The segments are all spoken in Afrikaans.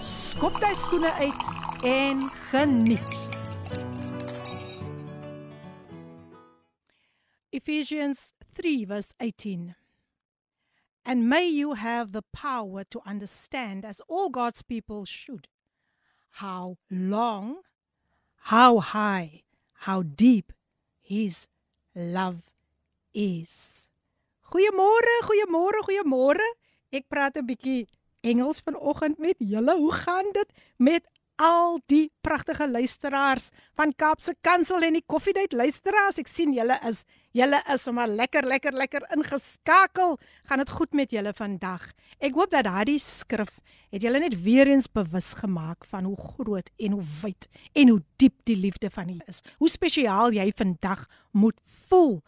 skop jy skoene uit en geniet. Ephesians 3 verse 18 And may you have the power to understand as all God's people should how long, how high, how deep his love is. Goeiemôre, goeiemôre, goeiemôre. Ek praat 'n bietjie Engels vanoggend met julle. Hoe gaan dit met al die pragtige luisteraars van Kaapse Kansel en die Koffiedייט luisteraars? Ek sien julle is julle is sommer lekker lekker lekker ingeskakel. Gaan dit goed met julle vandag? Ek hoop dat daardie skrif het julle net weer eens bewus gemaak van hoe groot en hoe wyd en hoe diep die liefde van U is. Hoe spesiaal jy vandag moet voel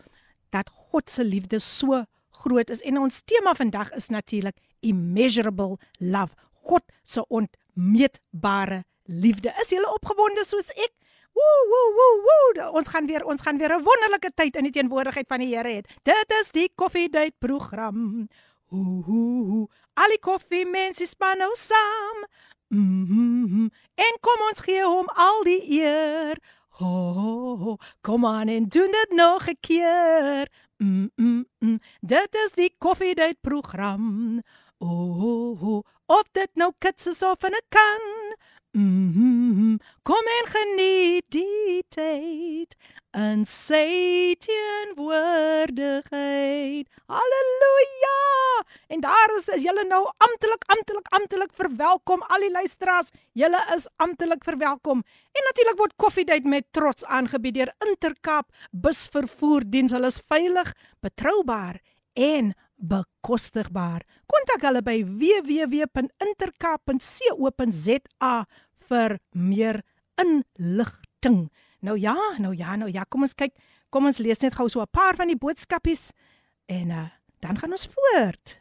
dat God se liefde so groot is en ons tema vandag is natuurlik immeasurable love. God se onmeetbare liefde. Is jy opgewonde soos ek? Woe woe woe woe. Ons gaan weer ons gaan weer 'n wonderlike tyd in die teenwoordigheid van die Here hê. Dit is die Coffee Date program. Ooh ooh. Al die koffie mense span nou saam. Mm -hmm. En kom ons gee hom al die eer. Ho, ho, ho. Kom aan en doen dit nog 'n keer. Mm, mm, mm. Dit is die Coffee Date program. Ooh, ooh. Op dit nou kits of in 'n kan. Mm -hmm. Kom en geniet die tyd in sy teenwoordigheid. Halleluja! En daar is julle nou amptelik amptelik amptelik verwelkom al die luisteraars. Julle is amptelik verwelkom. En natuurlik word koffiedייט met trots aangebied deur Intercape busvervoerdiens. Hulle is veilig, betroubaar en bekostigbaar. Kontak hulle by www.intercape.co.za vir meer inligting. Nou ja, nou ja, nou ja, kom ons kyk. Kom ons lees net gou so 'n paar van die boodskapies en uh, dan gaan ons voort.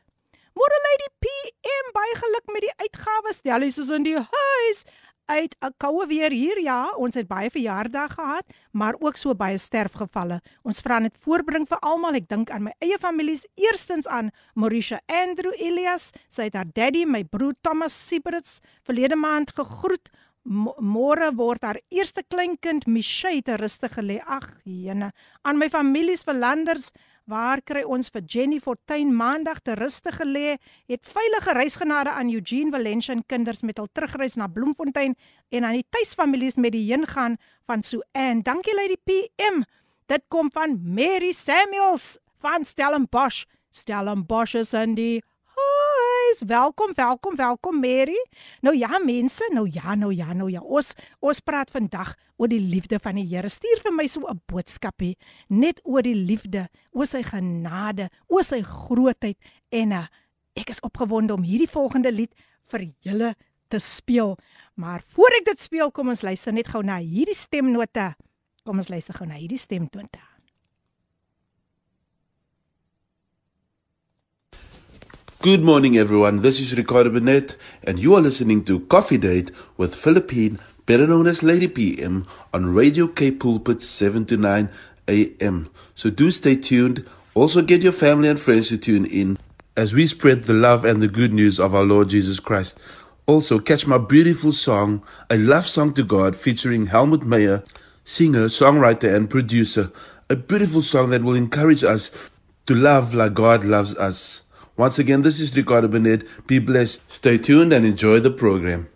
Môre Lady PM baie geluk met die uitgawes. Stellies is in die huis uit 'n koue weer hier ja, ons het baie verjaardag gehad, maar ook so baie sterfgevalle. Ons vra net voorbring vir almal. Ek dink aan my eie families, eerstens aan Mauricia Andrew Elias, sy het haar daddy, my broer Thomas Sieberts verlede maand gegroet. Môre word haar eerste kleinkind Michelle te rustige lê. Ag, jene. Aan my families Verlanders, Waar kry ons vir Jenny Fortuin maandag te rustig gelê? Het veilige reisgenade aan Eugene Valencia en kinders met hul terugreis na Bloemfontein en aan die tuisfamilies met die heengaan van Suan. Dankie Lady PM. Dit kom van Mary Samuels van Stellenbosch. Stellenbosch is in die huis. Welkom, welkom, welkom Mary. Nou ja mense, nou ja, nou ja, nou ja. Ons ons praat vandag oor die liefde van die Here. Stuur vir my so 'n boodskapie net oor die liefde, oor sy genade, oor sy grootheid en uh, ek is opgewonde om hierdie volgende lied vir julle te speel. Maar voor ek dit speel, kom ons luister net gou na hierdie stemnote. Kom ons luister gou na hierdie stemnote. Good morning, everyone. This is Ricardo Bennett, and you are listening to Coffee Date with Philippine, better known as Lady PM, on Radio K Pulpit 7 to 9 a.m. So do stay tuned. Also, get your family and friends to tune in as we spread the love and the good news of our Lord Jesus Christ. Also, catch my beautiful song, A Love Song to God, featuring Helmut Mayer, singer, songwriter, and producer. A beautiful song that will encourage us to love like God loves us. Once again, this is Ricardo Benet. Be blessed. Stay tuned and enjoy the program.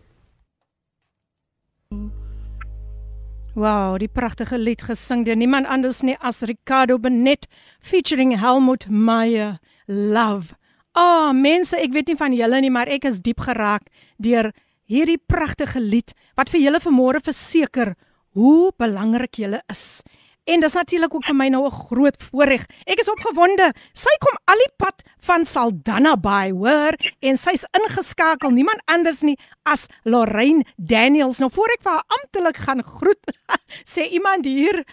Wow, die pragtige lied gesing deur niemand anders nie as Ricardo Benet featuring Helmut Meyer. Love. Ah, oh, mense, ek weet nie van julle nie, maar ek is diep geraak deur hierdie pragtige lied wat vir julle vanmôre verseker hoe belangrik julle is En dis natuurlik ook vir my nou 'n groot voorreg. Ek is opgewonde. Sy kom al die pad van Saldanha Bay, hoor, en sy's ingeskakel, niemand anders nie as Lorraine Daniels. Nou voor ek vir haar amptelik gaan groet, sê iemand hier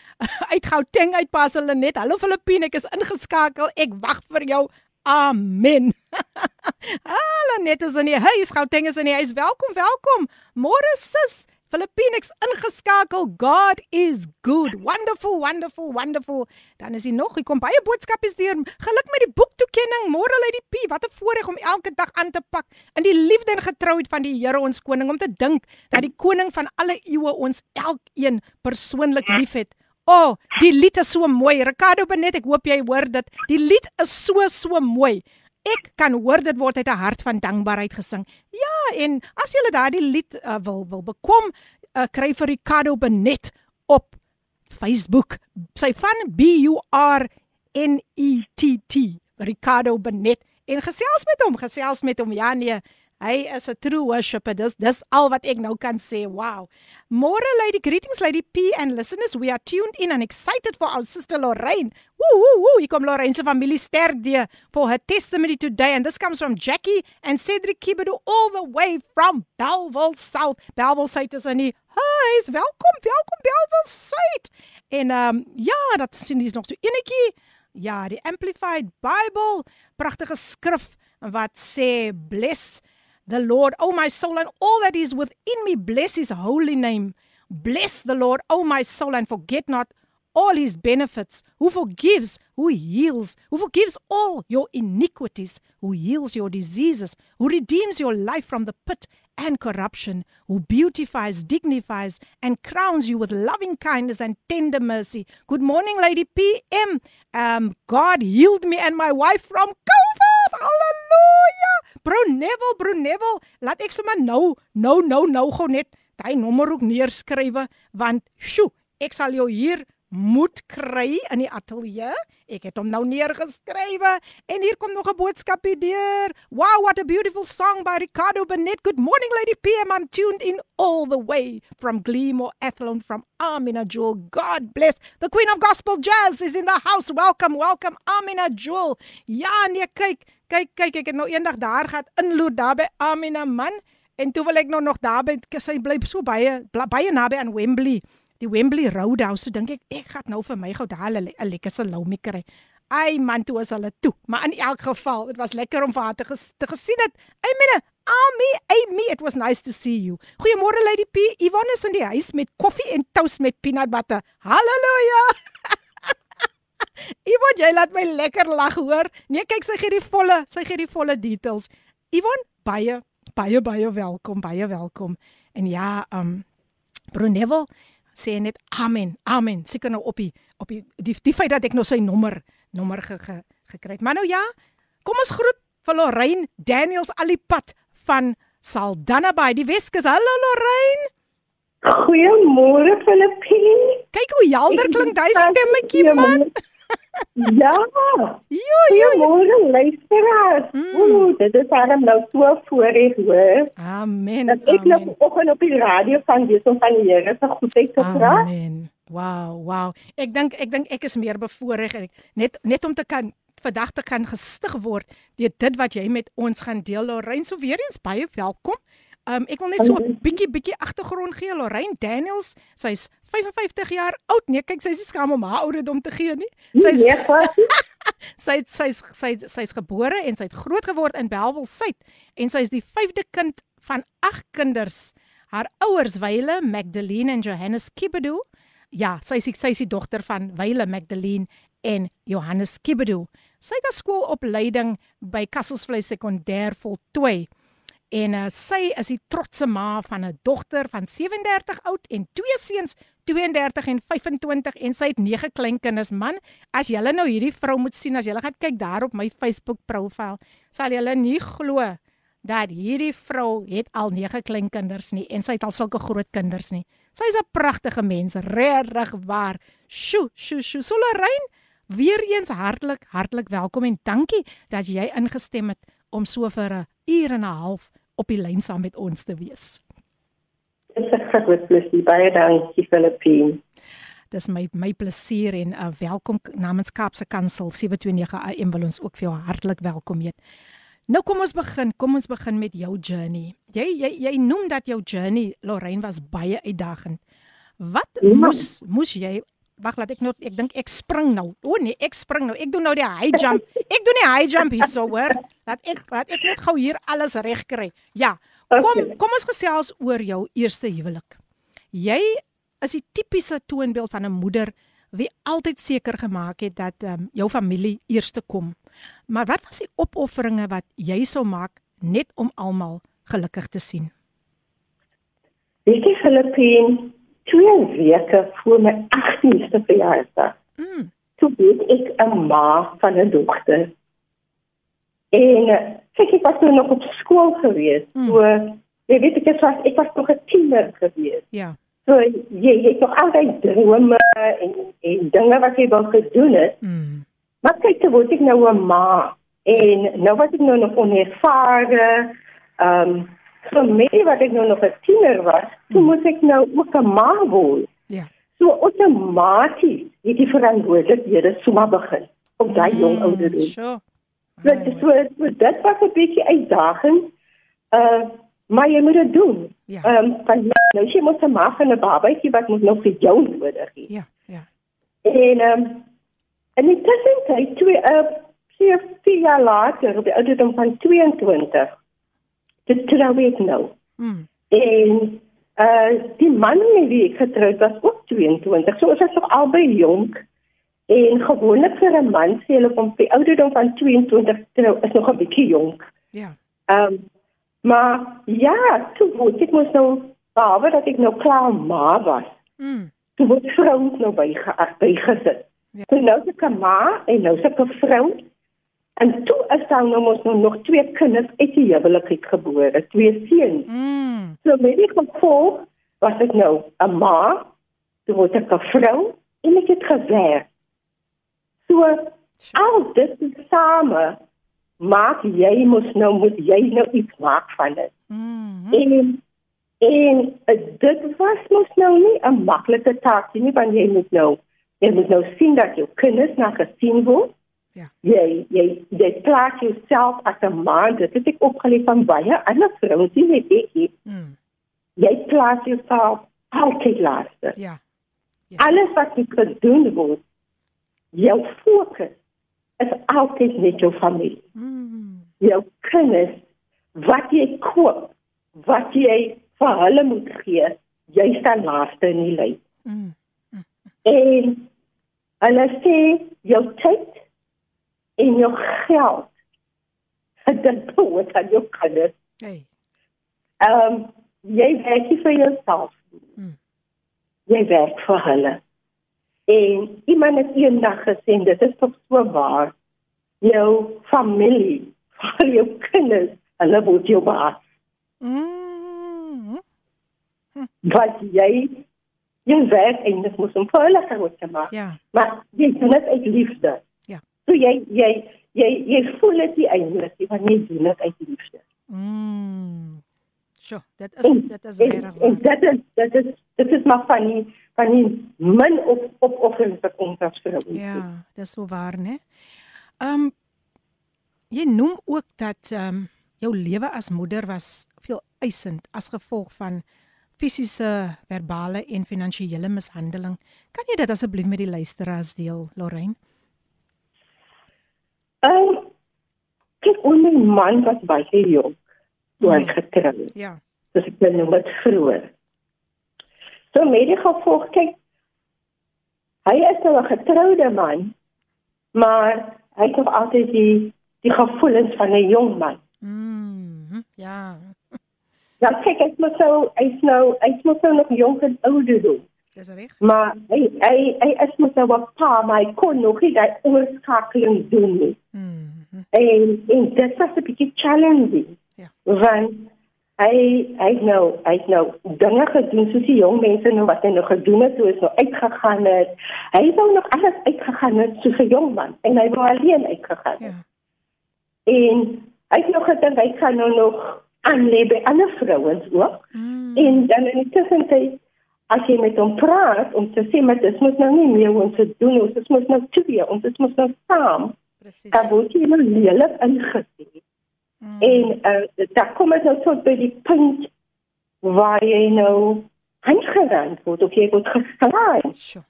uit Gauteng uit Paselinet. Hallo Filippine, ek is ingeskakel. Ek wag vir jou. Amen. Hallo net is in die huis. Gauteng is in die huis. Welkom, welkom. Môre sis. Philippines ingeskakel. God is good. Wonderful, wonderful, wonderful. Dan is hier nog, hier kom baie boodskapies deur. Geluk met die boektoekenning. Môre lê die P. Wat 'n voorreg om elke dag aan te pak in die liefde en getrouheid van die Here ons koning om te dink dat die koning van alle eeue ons elkeen persoonlik liefhet. O, oh, die lied is so mooi. Ricardo Benet, ek hoop jy hoor dit. Die lied is so so mooi. Ek kan hoor dit word uit 'n hart van dankbaarheid gesing. Ja, en as jy daardie lied uh, wil wil bekom, uh, kry vir Ricardo Benet op Facebook. Sy van B U R N E T T. Ricardo Benet en gesels met hom, gesels met hom. Ja nee, Hy is 'n true worshipper. Dis dis al wat ek nou kan sê. Wow. Môre lady greetings lady P and listeners, we are tuned in and excited for our sister Lorraine. Woo woo woo. Hier kom Lorraine se familie sterk for her testimony today and this comes from Jackie and Cedric Kibedo all the way from Bellville South. Bellville South is in die huis. Welkom, welkom Bellville South. En ehm um, ja, dat sien dis nog so enetjie. Ja, die Amplified Bible, pragtige skrif wat sê bless the Lord, O my soul, and all that is within me. Bless his holy name. Bless the Lord, O my soul, and forget not all his benefits, who forgives, who heals, who forgives all your iniquities, who heals your diseases, who redeems your life from the pit and corruption, who beautifies, dignifies, and crowns you with loving kindness and tender mercy. Good morning, Lady PM. Um, God healed me and my wife from COVID. Hallelujah. Bro Neville, Bro Neville, laat ek sommer nou, nou, nou, nou gou net daai nommer ook neerskrywe want sjo, ek sal jou hier moet kry in die ateljee. Ek het hom nou neergeskrywe en hier kom nog 'n boodskapie deur. Wow, what a beautiful song by Ricardo Benet. Good morning Lady PM. I'm tuned in all the way from Gleamore Athlone from Amina Jewel. God bless. The Queen of Gospel Jazz is in the house. Welcome, welcome Amina Jewel. Ja, nee, kyk, kyk, kyk, ek het nou eendag daar gehad inloer daar by Amina man en toe wil ek nou nog daar by sy bly so baie baie naby aan Wembley die Wembley Roadhouse, so dink ek ek gaan nou vir my gou daar 'n lekker salami kry. Ai man, toe was hulle toe. Maar in elk geval, dit was lekker om vir haar te, ges, te gesien het. Ai menne, Ami, Amy, it was nice to see you. Goeiemôre Lady P. Yvonne is in die huis met koffie en toast met peanut butter. Halleluja. Yvonne, jy laat my lekker lag hoor. Nee, kyk sy gee die volle, sy gee die volle details. Yvonne, baie baie baie welkom, baie welkom. En ja, um Brunevel, sê net amen. Amen. Seker nou op die op die die, die feit dat ek nou sy nommer nommer ge, ge, gekry het. Maar nou ja, kom ons groet vir Lorraine Daniels Alipad van Saldanha Bay, die Weskus. Hallo Lorraine. Goeiemôre Filippine. Kyk hoe helder klink daai stemmetjie man. Ja. Jo, jo. Môre luisteraars. Mm. Ooh, dit is baie nou so voorreg hoor. Amen. Dat ek nou vanoggend op die radio van om van die Here se goedheid praat. Amen. Wow, wow. Ek dink ek dink ek is meer bevoorreg net net om te kan vandag te kan gestig word deur dit wat jy met ons gaan deel. Lorraine, so weer eens baie welkom. Um ek wil net so 'n bietjie bietjie agtergrond gee. Lorraine Daniels, sy's 55 jaar oud. Nee, kyk, sy's nie skaam om haar ouderdom te gee nie. Sy's sy sy's sy's sy's gebore en sy't groot geword in Bellville Suid en sy's die vyfde kind van agt kinders. Haar ouers, Wyle Magdalene en Johannes Kibedu. Ja, sy's sy's die dogter van Wyle Magdalene en Johannes Kibedu. Sy het skoolopleiding by Kasselsvlei Sekondêr voltooi en uh, sy is die trotse ma van 'n dogter van 37 oud en twee seuns 32 en 25 en sy het nege kleinkinders man. As jy nou hierdie vrou moet sien as jy gaan kyk daar op my Facebook profiel sal jy nie glo dat hierdie vrou het al nege kleinkinders nie en sy het al sulke groot kinders nie. Sy is 'n pragtige mens regtig waar. Sjo sjo sjo Solerein weer eens hartlik hartlik welkom en dankie dat jy ingestem het om so vir 'n uur en 'n half op die lyn saam met ons te wees. Dit is 'n groot plesier baie dankie Filippine. dis my my plesier en 'n uh, welkom namens Kaapse Kansel 729 AM wil ons ook vir jou hartlik welkom heet. Nou kom ons begin. Kom ons begin met jou journey. Jy jy jy noem dat jou journey Lorraine was baie uitdagend. Wat ja. moes moes jy Wag, laat ek nou ek dink ek spring nou. O nee, ek spring nou. Ek doen nou die high jump. Ek doen die high jump hier so hoor. Laat ek laat ek net gou hier alles reg kry. Ja. Kom kom ons gesels oor jou eerste huwelik. Jy is die tipiese toonbeeld van 'n moeder wie altyd seker gemaak het dat um, jou familie eerste kom. Maar wat was die opofferinge wat jy sou maak net om almal gelukkig te sien? Ek het Filippine twee weke voor my 18ste verjaarsdag. Mm. Toe weet ek 'n ma van 'n dogter. En kyk ek was nou nog op skool gewees. Mm. So jy weet ek was ek was nog 'n tiener gewees. Ja. So jy jy het nog altyd drome en en dinge wat jy wou gedoen het. Mm. Maar kyk toe word ek nou 'n ma en nou wat ek nou nog onervare ehm um, vir my wat ek nou nog 'n tiener was, mm. toe moet ek nou ook 'n ma word. Ja. So outomaties het die verantwoordelikhede sommer begin op daai mm, jong ouderdom. Sure. So, so, so dit was 'n bietjie uitdagend. Uh maar jy moet dit doen. Ja. Ehm um, nou jy moet 'n maak van 'n babatjie wat moet nog vir jou nodig hê. Ja, ja. En ehm um, en dit is net twee uh vier, vier jaar later op die ouderdom van 22. Dit trou ek nou. Mm. En uh die man met wie ek getroud was ook 22. So ons is nog albei jonk. En gewoonlik vir 'n man sê hulle kom by ouderdom van 22 trou is nog 'n bietjie jonk. Ja. Ehm um, maar ja, toe word ek mos nou behalwe dat ek nou klaar ma was. Mm. Toe word vrouens nou by bygesit. Ja. So nou is ek 'n ma en nou 'n vrou. En toe is daar nou mos nou nog twee kinders uit die huwelik gebore, twee seuns. Mm. So met die gevolg was ek nou 'n ma, toe word ek 'n vrou en ek het gewerk. So al dit same maak jy mos nou moet jy nou iets maak van dit. Mm -hmm. En en uh, dit was mos nou nie 'n maklike taak nie want jy moet nou jy moet nou sien dat jou kinders na gesien word. Ja. Jy jy jy plaas jouself as 'n man, dit het ek opgeleer van baie ander vrouens nie net ek nie. Mm. Jy plaas jouself altyd laaste. Ja. ja. Alles wat jy gedoen word jou fokus is altyd net jou familie. Mm. Jou kinders, wat jy koop, wat jy vir hulle moet gee, jy staan laaste in die lyn. Mm. Mm. En hulle sê jou tyd en jou geld dit moet aan jou kinders. Hey. Ehm um, jy werk nie vir jouself. Mm. Jy werk vir hulle. En iemand het eendag gesê dit is tog so waar. Jou familie, vir jou kinders, hulle word jou baas. Mm. Wat jy jy werk en dit moet om vir hulle groot te maak. Ja. Maar jy doen dit uit liefde. Ja. So jy jy jy jy voel dit eintlik, want jy doen dit uit liefde. Mm. Sjoe, dit is dit is en, regtig en dit is dit is dit is maar van die van die min op opofferings wat ons as vrouens doen. Ja, dis so waar, né? Ehm um, jy noem ook dat ehm um, jou lewe as moeder was veel eisend as gevolg van fisiese, verbale en finansiële mishandeling. Kan jy dit asseblief met die luisteraars deel, Lorraine? Um, kyk onder man wat baie jonk toe hy Mm. getrou het. Ja. Dus ek nou wat vroeër. So met die gevolg kyk hy is nou 'n getroude man, maar hy het nog altyd die die gevoelens van 'n jong man. Mm. Ja. Ja, kyk, ek moet so hy's nou hy's nog nou nog jonk en ouderdom. Dis reg. Maar hy hy hy is mos nou 'n pa, maar hy kon nog nie daai oorskakeling doen nie. Mm. En en dit was 'n bietjie challenging. Ja. Want hy hy nou hy nou dinge gedoen soos die jong mense nou wat hy nou gedoen het, is nou uitgegaan het. Hy wou nog alles uitgegaan het soos 'n jong man en hy wou alleen uitgegaan. het. Ja. En hy het nog gedink hy gaan nou nog aanlê by ander vrouens ook. Mm. En dan in die tussentyd as jy met hom praat om te sê maar dit moet nou nie meer ons te doen ons dit moet nou twee ons dit moet nou saam presies dan word jy nou lelik ingesien mm. en uh, daar kom dit nou tot by die punt waar jy nou aangerand word of jy word geslaai sure.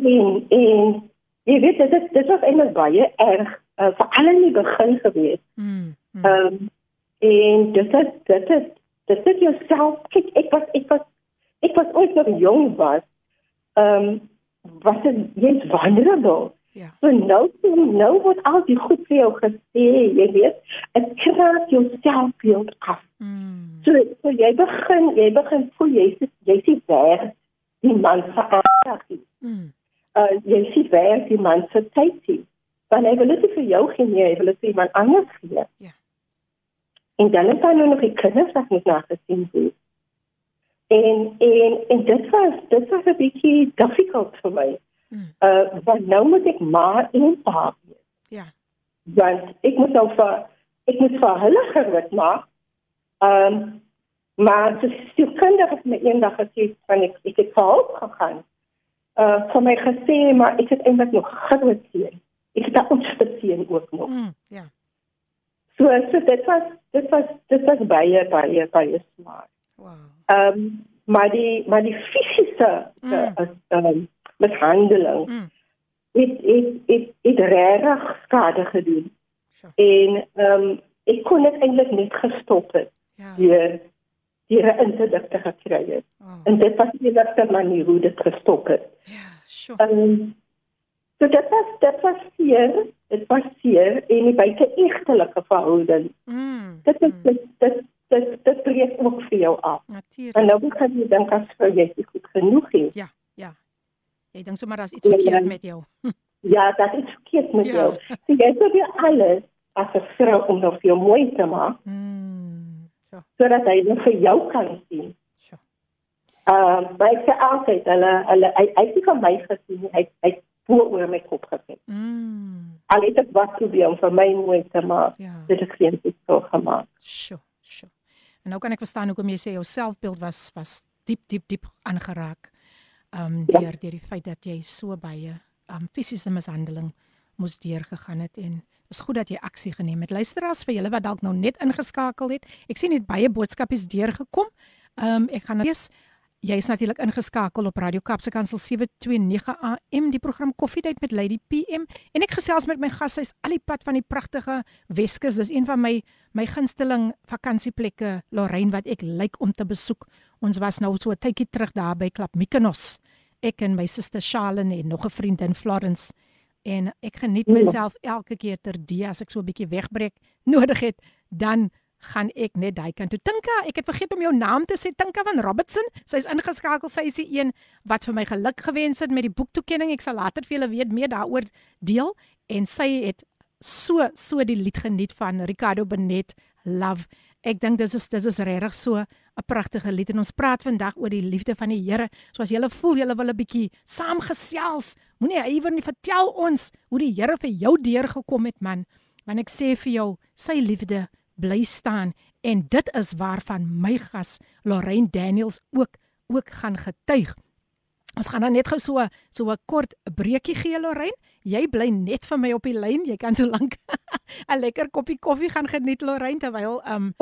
en en jy weet dit dit was eintlik baie erg uh, vir al in die begin gewees mm. Mm. Um, en dit is dit is dit is jouself kyk ek was ek was ek was ooit nog jong was ehm um, was dit jy's vulnerable. Ja. So nou nou word al die goed vir jou gesê jy weet dit kraak jou selfbeeld af. Mm. so so jy begin jy begin voel jy's jy's nie waar die man se aandag is mm. uh, jy sien waar die man se tyd is want hy wil dit vir jou gee hy wil dit vir iemand anders gee. Ja. En dan het hy nou nog die kinders wat moet nagesien word. En en en dit was dit was 'n bietjie difficult vir my. Hmm. Uh want nou moet ek maar in pa wees. Ja. Want ek moet nou vir ek moet vir hulle gereed maak. Ehm um, maar dis die kinders het my eendag gesê van ek ek het vir gegaan. Uh vir my gesê maar ek het eintlik nog groot seën. Ek het daar ontsteun ook nog. Hmm, ja. So so dit was dit was dit was baie baie baie swaar. Wow. Ehm um, maar die maar die fisiese mm. uh, um, mishandeling mm. het het het het regtig skade gedoen. Sure. En ehm um, ek kon dit eintlik net gestop het. Ja. Deur deur 'n interdikte gekry het. Oh. En dit was die enigste manier hoe dit gestop het. Ja, sure. Ehm um, so dit was dit was hier dit baseer en die buite egtelike verhouding. Mm. Dit is dit dit dit dit breek ook vir jou af. Natuurlik. En nou begin jy dink as vir jy is goed genoeg is. Ja, ja. Jy dink sommer daar's iets verkeerd met jou. ja, dat is verkeerd met ja. jou. So jy probeer alles as 'n vrou om nog vir jou mooi te maak. Mm. So. Sodat hy dit vir jou kan sien. Ehm, uh, baie se altyd hulle hulle hy hy het vir my gesien hy hy voor my kop gesit. Mm. Al het ek wat probeer om vir my mooi te maak. Ja. Dit het geen iets so gemaak. Sjoe, sjoe. En nou kan ek verstaan hoekom jy sê jou selfbeeld was was diep diep diep aangeraak. Um ja. deur deur die feit dat jy so baie um fisiese mishandeling moes deurgegaan het en is goed dat jy aksie geneem het. Luisteraars vir julle wat dalk nou net ingeskakel het. Ek sien net baie boodskapies deurgekom. Um ek gaan lees Jy is natuurlik ingeskakel op Radio Kapse Kansel 729 AM die program Koffiedייט met Lady PM en ek gesels met my gas hy's al die pad van die pragtige Weskus dis een van my my gunsteling vakansieplekke Lorraine wat ek lyk om te besoek ons was nou so 'n tydjie terug daar by Klap Mykonos ek en my suster Charlene en nog 'n vriendin Florence en ek geniet myself elke keer ter die as ek so 'n bietjie wegbreek nodig het dan gaan ek net daai kant toe. Tinka, ek het vergeet om jou naam te sê, Tinka van Robertson. Sy's ingeskakel. Sy is die een wat vir my geluk gewens het met die boektoekenning. Ek sal later vir julle weet meer daaroor deel en sy het so so die lied geniet van Ricardo Benet Love. Ek dink dis is dis is regtig so 'n pragtige lied en ons praat vandag oor die liefde van die Here. So as jy voel jy wil 'n bietjie saamgesels, moenie iewer nie vertel ons hoe die Here vir jou deurgekom het man. Want ek sê vir jou, sy liefde bly staan en dit is waarvan my gas Lorraine Daniels ook ook gaan getuig. Ons gaan dan net gou so so 'n kort breekie gee Lorraine. Jy bly net vir my op die lyn. Jy kan so lank 'n lekker koppie koffie gaan geniet Lorraine terwyl um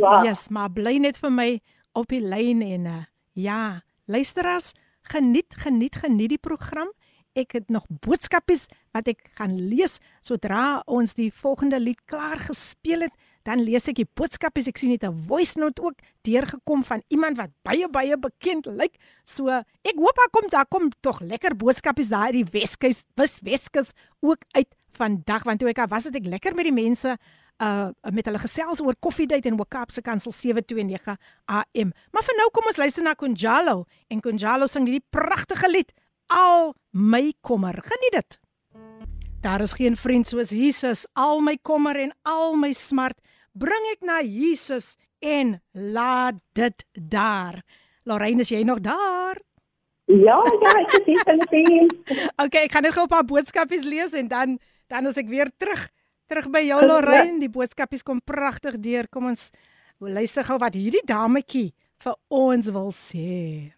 Ja, yes, maar bly net vir my op die lyn en uh, ja, luisteraars, geniet geniet geniet die program. Ek het nog boodskapies wat ek gaan lees sodra ons die volgende lied klaar gespeel het dan lees ek die boodskapies. Ek sien net 'n voice note ook deurgekom van iemand wat baie baie bekend lyk. So ek hoop daar kom daar kom tog lekker boodskapies daar die Weskus, Wes Weskus ook uit vandag want toe ek was dit ek lekker met die mense uh met hulle gesels oor koffiedייט en Wakapse Kansel 729 AM. Maar vir nou kom ons luister na Kunjalo en Kunjalo sing die pragtige lied Al my kommer. Geniet dit. Daar is geen vriend soos Jesus. Al my kommer en al my smart bring ek na Jesus en laat dit daar. Lorraine, is jy nog daar? Ja, ja, ek is hier in die Okay, ek gaan net gou 'n paar boodskapies lees en dan dan as ek weer terug terug by jou Lorraine, die boodskapies kom pragtig deur. Kom ons luister gou wat hierdie dametjie vir ons wil sê.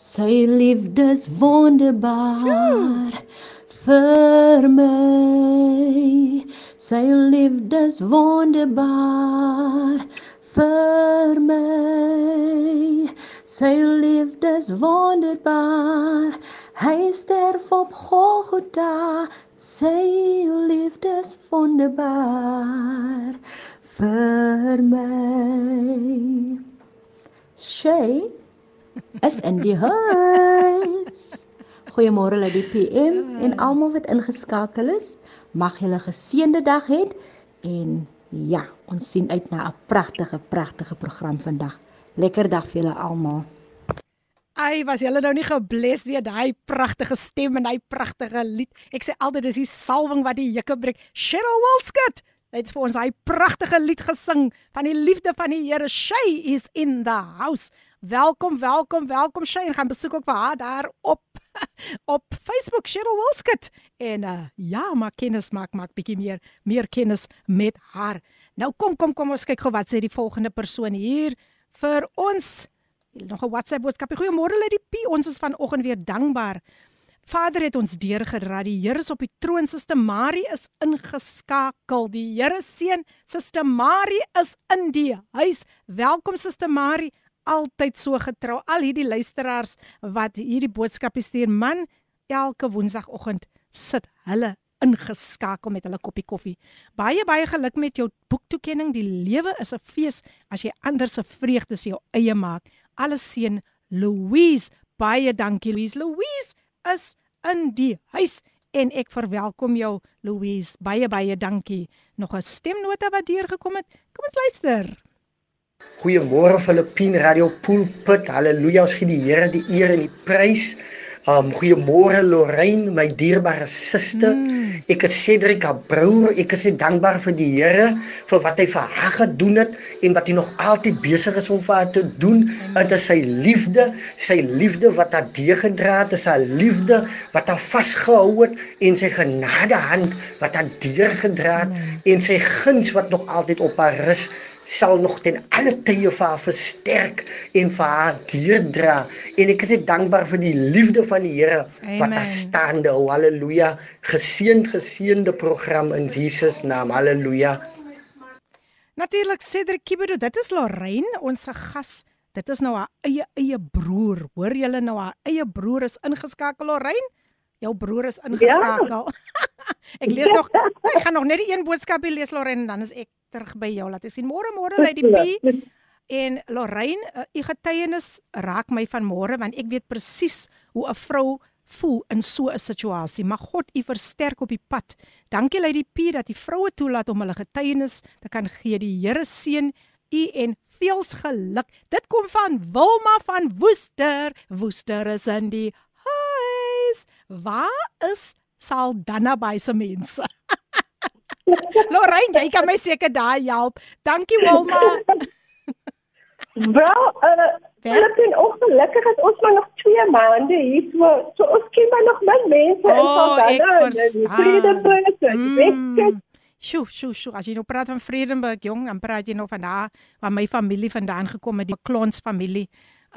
Sy liefdes wonderbaar vir my. Sy liefdes wonderbaar vir my. Sy liefdes wonderbaar. Hy sterf op Golgotha. Sy liefdes wonderbaar vir my. Sy is in die huis. Goeiemôre uit die PM en almal wat ingeskakel is. Mag julle geseënde dag hê en ja, ons sien uit na 'n pragtige pragtige program vandag. Lekker dag vir julle almal. Ai, was julle nou nie gebless deur daai pragtige stem en daai pragtige lied? Ek sê altyd dis die salwing wat die jukke breek. Cheryl Wilskut het vir ons daai pragtige lied gesing van die liefde van die Here. She is in the house. Welkom, welkom, welkom Shay en gaan besoek ook vir haar daar op op Facebook Cheryl Wilskut en uh, ja, maak kennis maak maak bietjie meer meer kennis met haar. Nou kom kom kom ons kyk gou wat sê die volgende persoon hier vir ons. Nog 'n WhatsApp boodskap. Goeiemôre Lady P. Ons is vanoggend weer dankbaar. Vader het ons deurgeraad. Die Here is op die troon. Suster Marie is ingeskakel. Die Here seën. Suster Marie is in die huis. Welkom Suster Marie altyd so getrou. Al hierdie luisteraars wat hierdie boodskappe stuur, man, elke woensdagoggend sit hulle ingeskakel met hulle koppie koffie. Baie baie geluk met jou boektoekenning. Die lewe is 'n fees as jy ander se vreugdes jou eie maak. Alles seën Louise. Baie dankie Louise. Louise is in die huis en ek verwelkom jou Louise. Baie baie dankie. Nog 'n stemnota wat deurgekom het. Kom ons luister. Goeiemôre Filippine Radio Pulpit. Halleluja. Ons gee die Here die eer en die prys. Um goeiemôre Lorraine, my dierbare suster. Mm. Ek is Cedric Abreu. Ek is dankbaar vir die Here vir wat hy vir haar gedoen het en wat hy nog altyd besig is om vir haar te doen. Dit is sy liefde, sy liefde wat haar deegedra het, is haar liefde wat haar vasgehou het en sy genade hand wat haar deurgedra het mm. en sy guns wat nog altyd op haar rus sal nog ten alle tye vir haar versterk en vir haar deurdra en ek is dankbaar vir die liefde van die Here wat daar staande hou. Haleluja geseënd geseënde program in Jesus naam. Haleluja Natuurlik Cedric Kibedo dit is Lorraine ons gas. Dit is nou haar eie eie broer. Hoor julle nou haar eie broer is ingeskakel. Lorraine jou broer is ingeskakel. Ja. ek lees nog ek gaan nog net die een boodskap lees Lorraine dan is ek terug by jou laat sien môre môre Lady P en Lorraine uh, u getuienis raak my van môre want ek weet presies hoe 'n vrou voel in so 'n situasie mag God u versterk op die pad. Dankie Lady P dat u vroue toelaat om hulle getuienis te kan gee. Die Here seën u en veels geluk. Dit kom van Wilma van Woester. Woester is in die huis. Waar is Saldanha by se mense Lorraine, jy kan my seker daai help. Dankie Wilma. Wel, uh, ek ben ongelukkig dat ons maar nog 2 maande hier so so ons ken maar nog min mense oh, in Saldanha. Vredenburg. Mm. Sjoe, sjoe, sjoe. As jy nou praat van Vredenburg, jong, dan praat jy nou van daar waar my familie vandaan gekom het, die Klons familie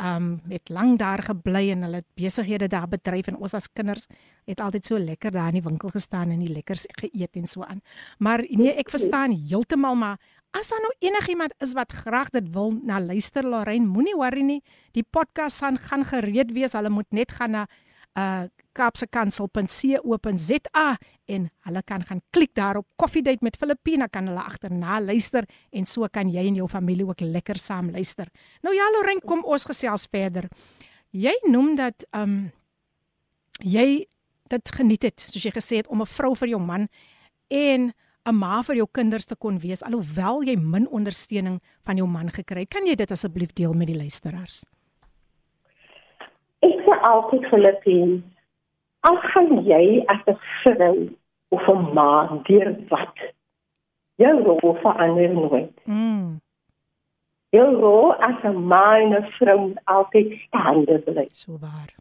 um het lank daar gebly en hulle besighede daar bedryf en ons as kinders het altyd so lekker daar in die winkel gestaan en die lekkers geëet en so aan. Maar nee, ek verstaan heeltemal maar as daar nou enigiemand is wat graag dit wil na luister Lorraine, moenie worry nie. Die podcast gaan gaan gereed wees. Hulle moet net gaan na uh kapsekansel.co.za en hulle kan gaan klik daarop Coffee Date met Filippina kan hulle agterna luister en so kan jy en jou familie ook lekker saam luister. Nou ja, Lorraine, kom ons gesels verder. Jy noem dat um jy dit geniet het, soos jy gesê het om 'n vrou vir jou man en 'n ma vir jou kinders te kon wees alhoewel jy min ondersteuning van jou man gekry het. Kan jy dit asseblief deel met die luisteraars? Ek sê altyd Filippine Al gaan jy as 'n vrou of 'n ma deur wat jou rol verander nooit. Mm. Jou rol as 'n ma en 'n vrou moet altyd staande bly. So waar.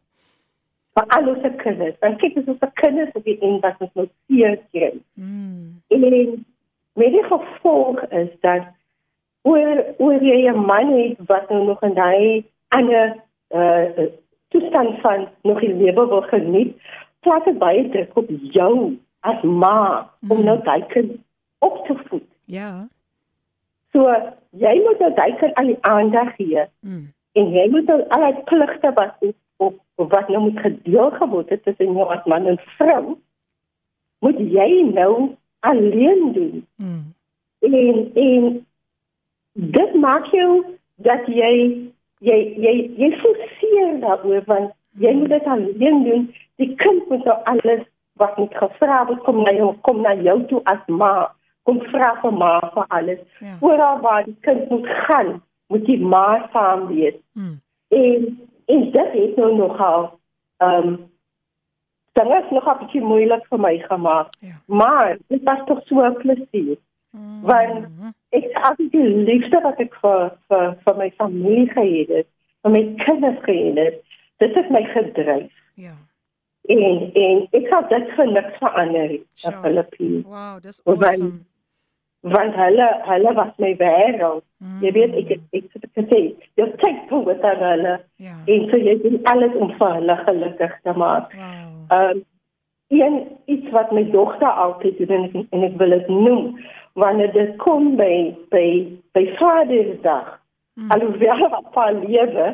Vir al ons kinders, want kyk as ons kinders op die een wat ons moet seer kry. Mm. En met die gevolg is dat oor oor jy 'n man het wat nou nog in daai ander uh toestand van nog die lewe wil geniet, plaas dit baie druk op jou as ma om Mm. nou daai kind op te voed. Ja. So jy moet nou daai kind al die aandag gee Mm. en jy moet nou al die pligte wat op, op wat nou moet gedeel geword het tussen jou as man en vrou moet jy nou alleen doen. Mm. En en dit maak jou dat jy jy jy jy forceer daaroor want jy moet dit alleen doen. Die kind moet nou alles wat moet gevra word kom na jou kom na jou toe as ma. Kom vra vir ma vir alles. Ja. Oral waar die kind moet gaan, moet die ma saam wees. Mm. En en dit het nou nogal ehm um, dit is nog 'n bietjie moeilik vir my gemaak. Ja. Maar dit was tog so 'n plesier. Mm. Want ek as die liefde wat ek vir vir vir my familie gehad het, vir my kinders gehad het, dit het my gedryf. Ja. En en ek het dit vir niks verander in Sure. Filippine. Wow, dis Want- awesome. Want hulle hulle was my wêreld. Mm. Jy weet ek het- ek het gesê, jy kyk wat aan hulle Ja. en so jy doen alles om vir hulle gelukkig te maak. Wow. Ehm um, een iets wat my dogter altyd doen en ek, en ek wil dit noem wanneer dit kom by by by Vadersdag. Mm. Alhoewel wat pa lewe,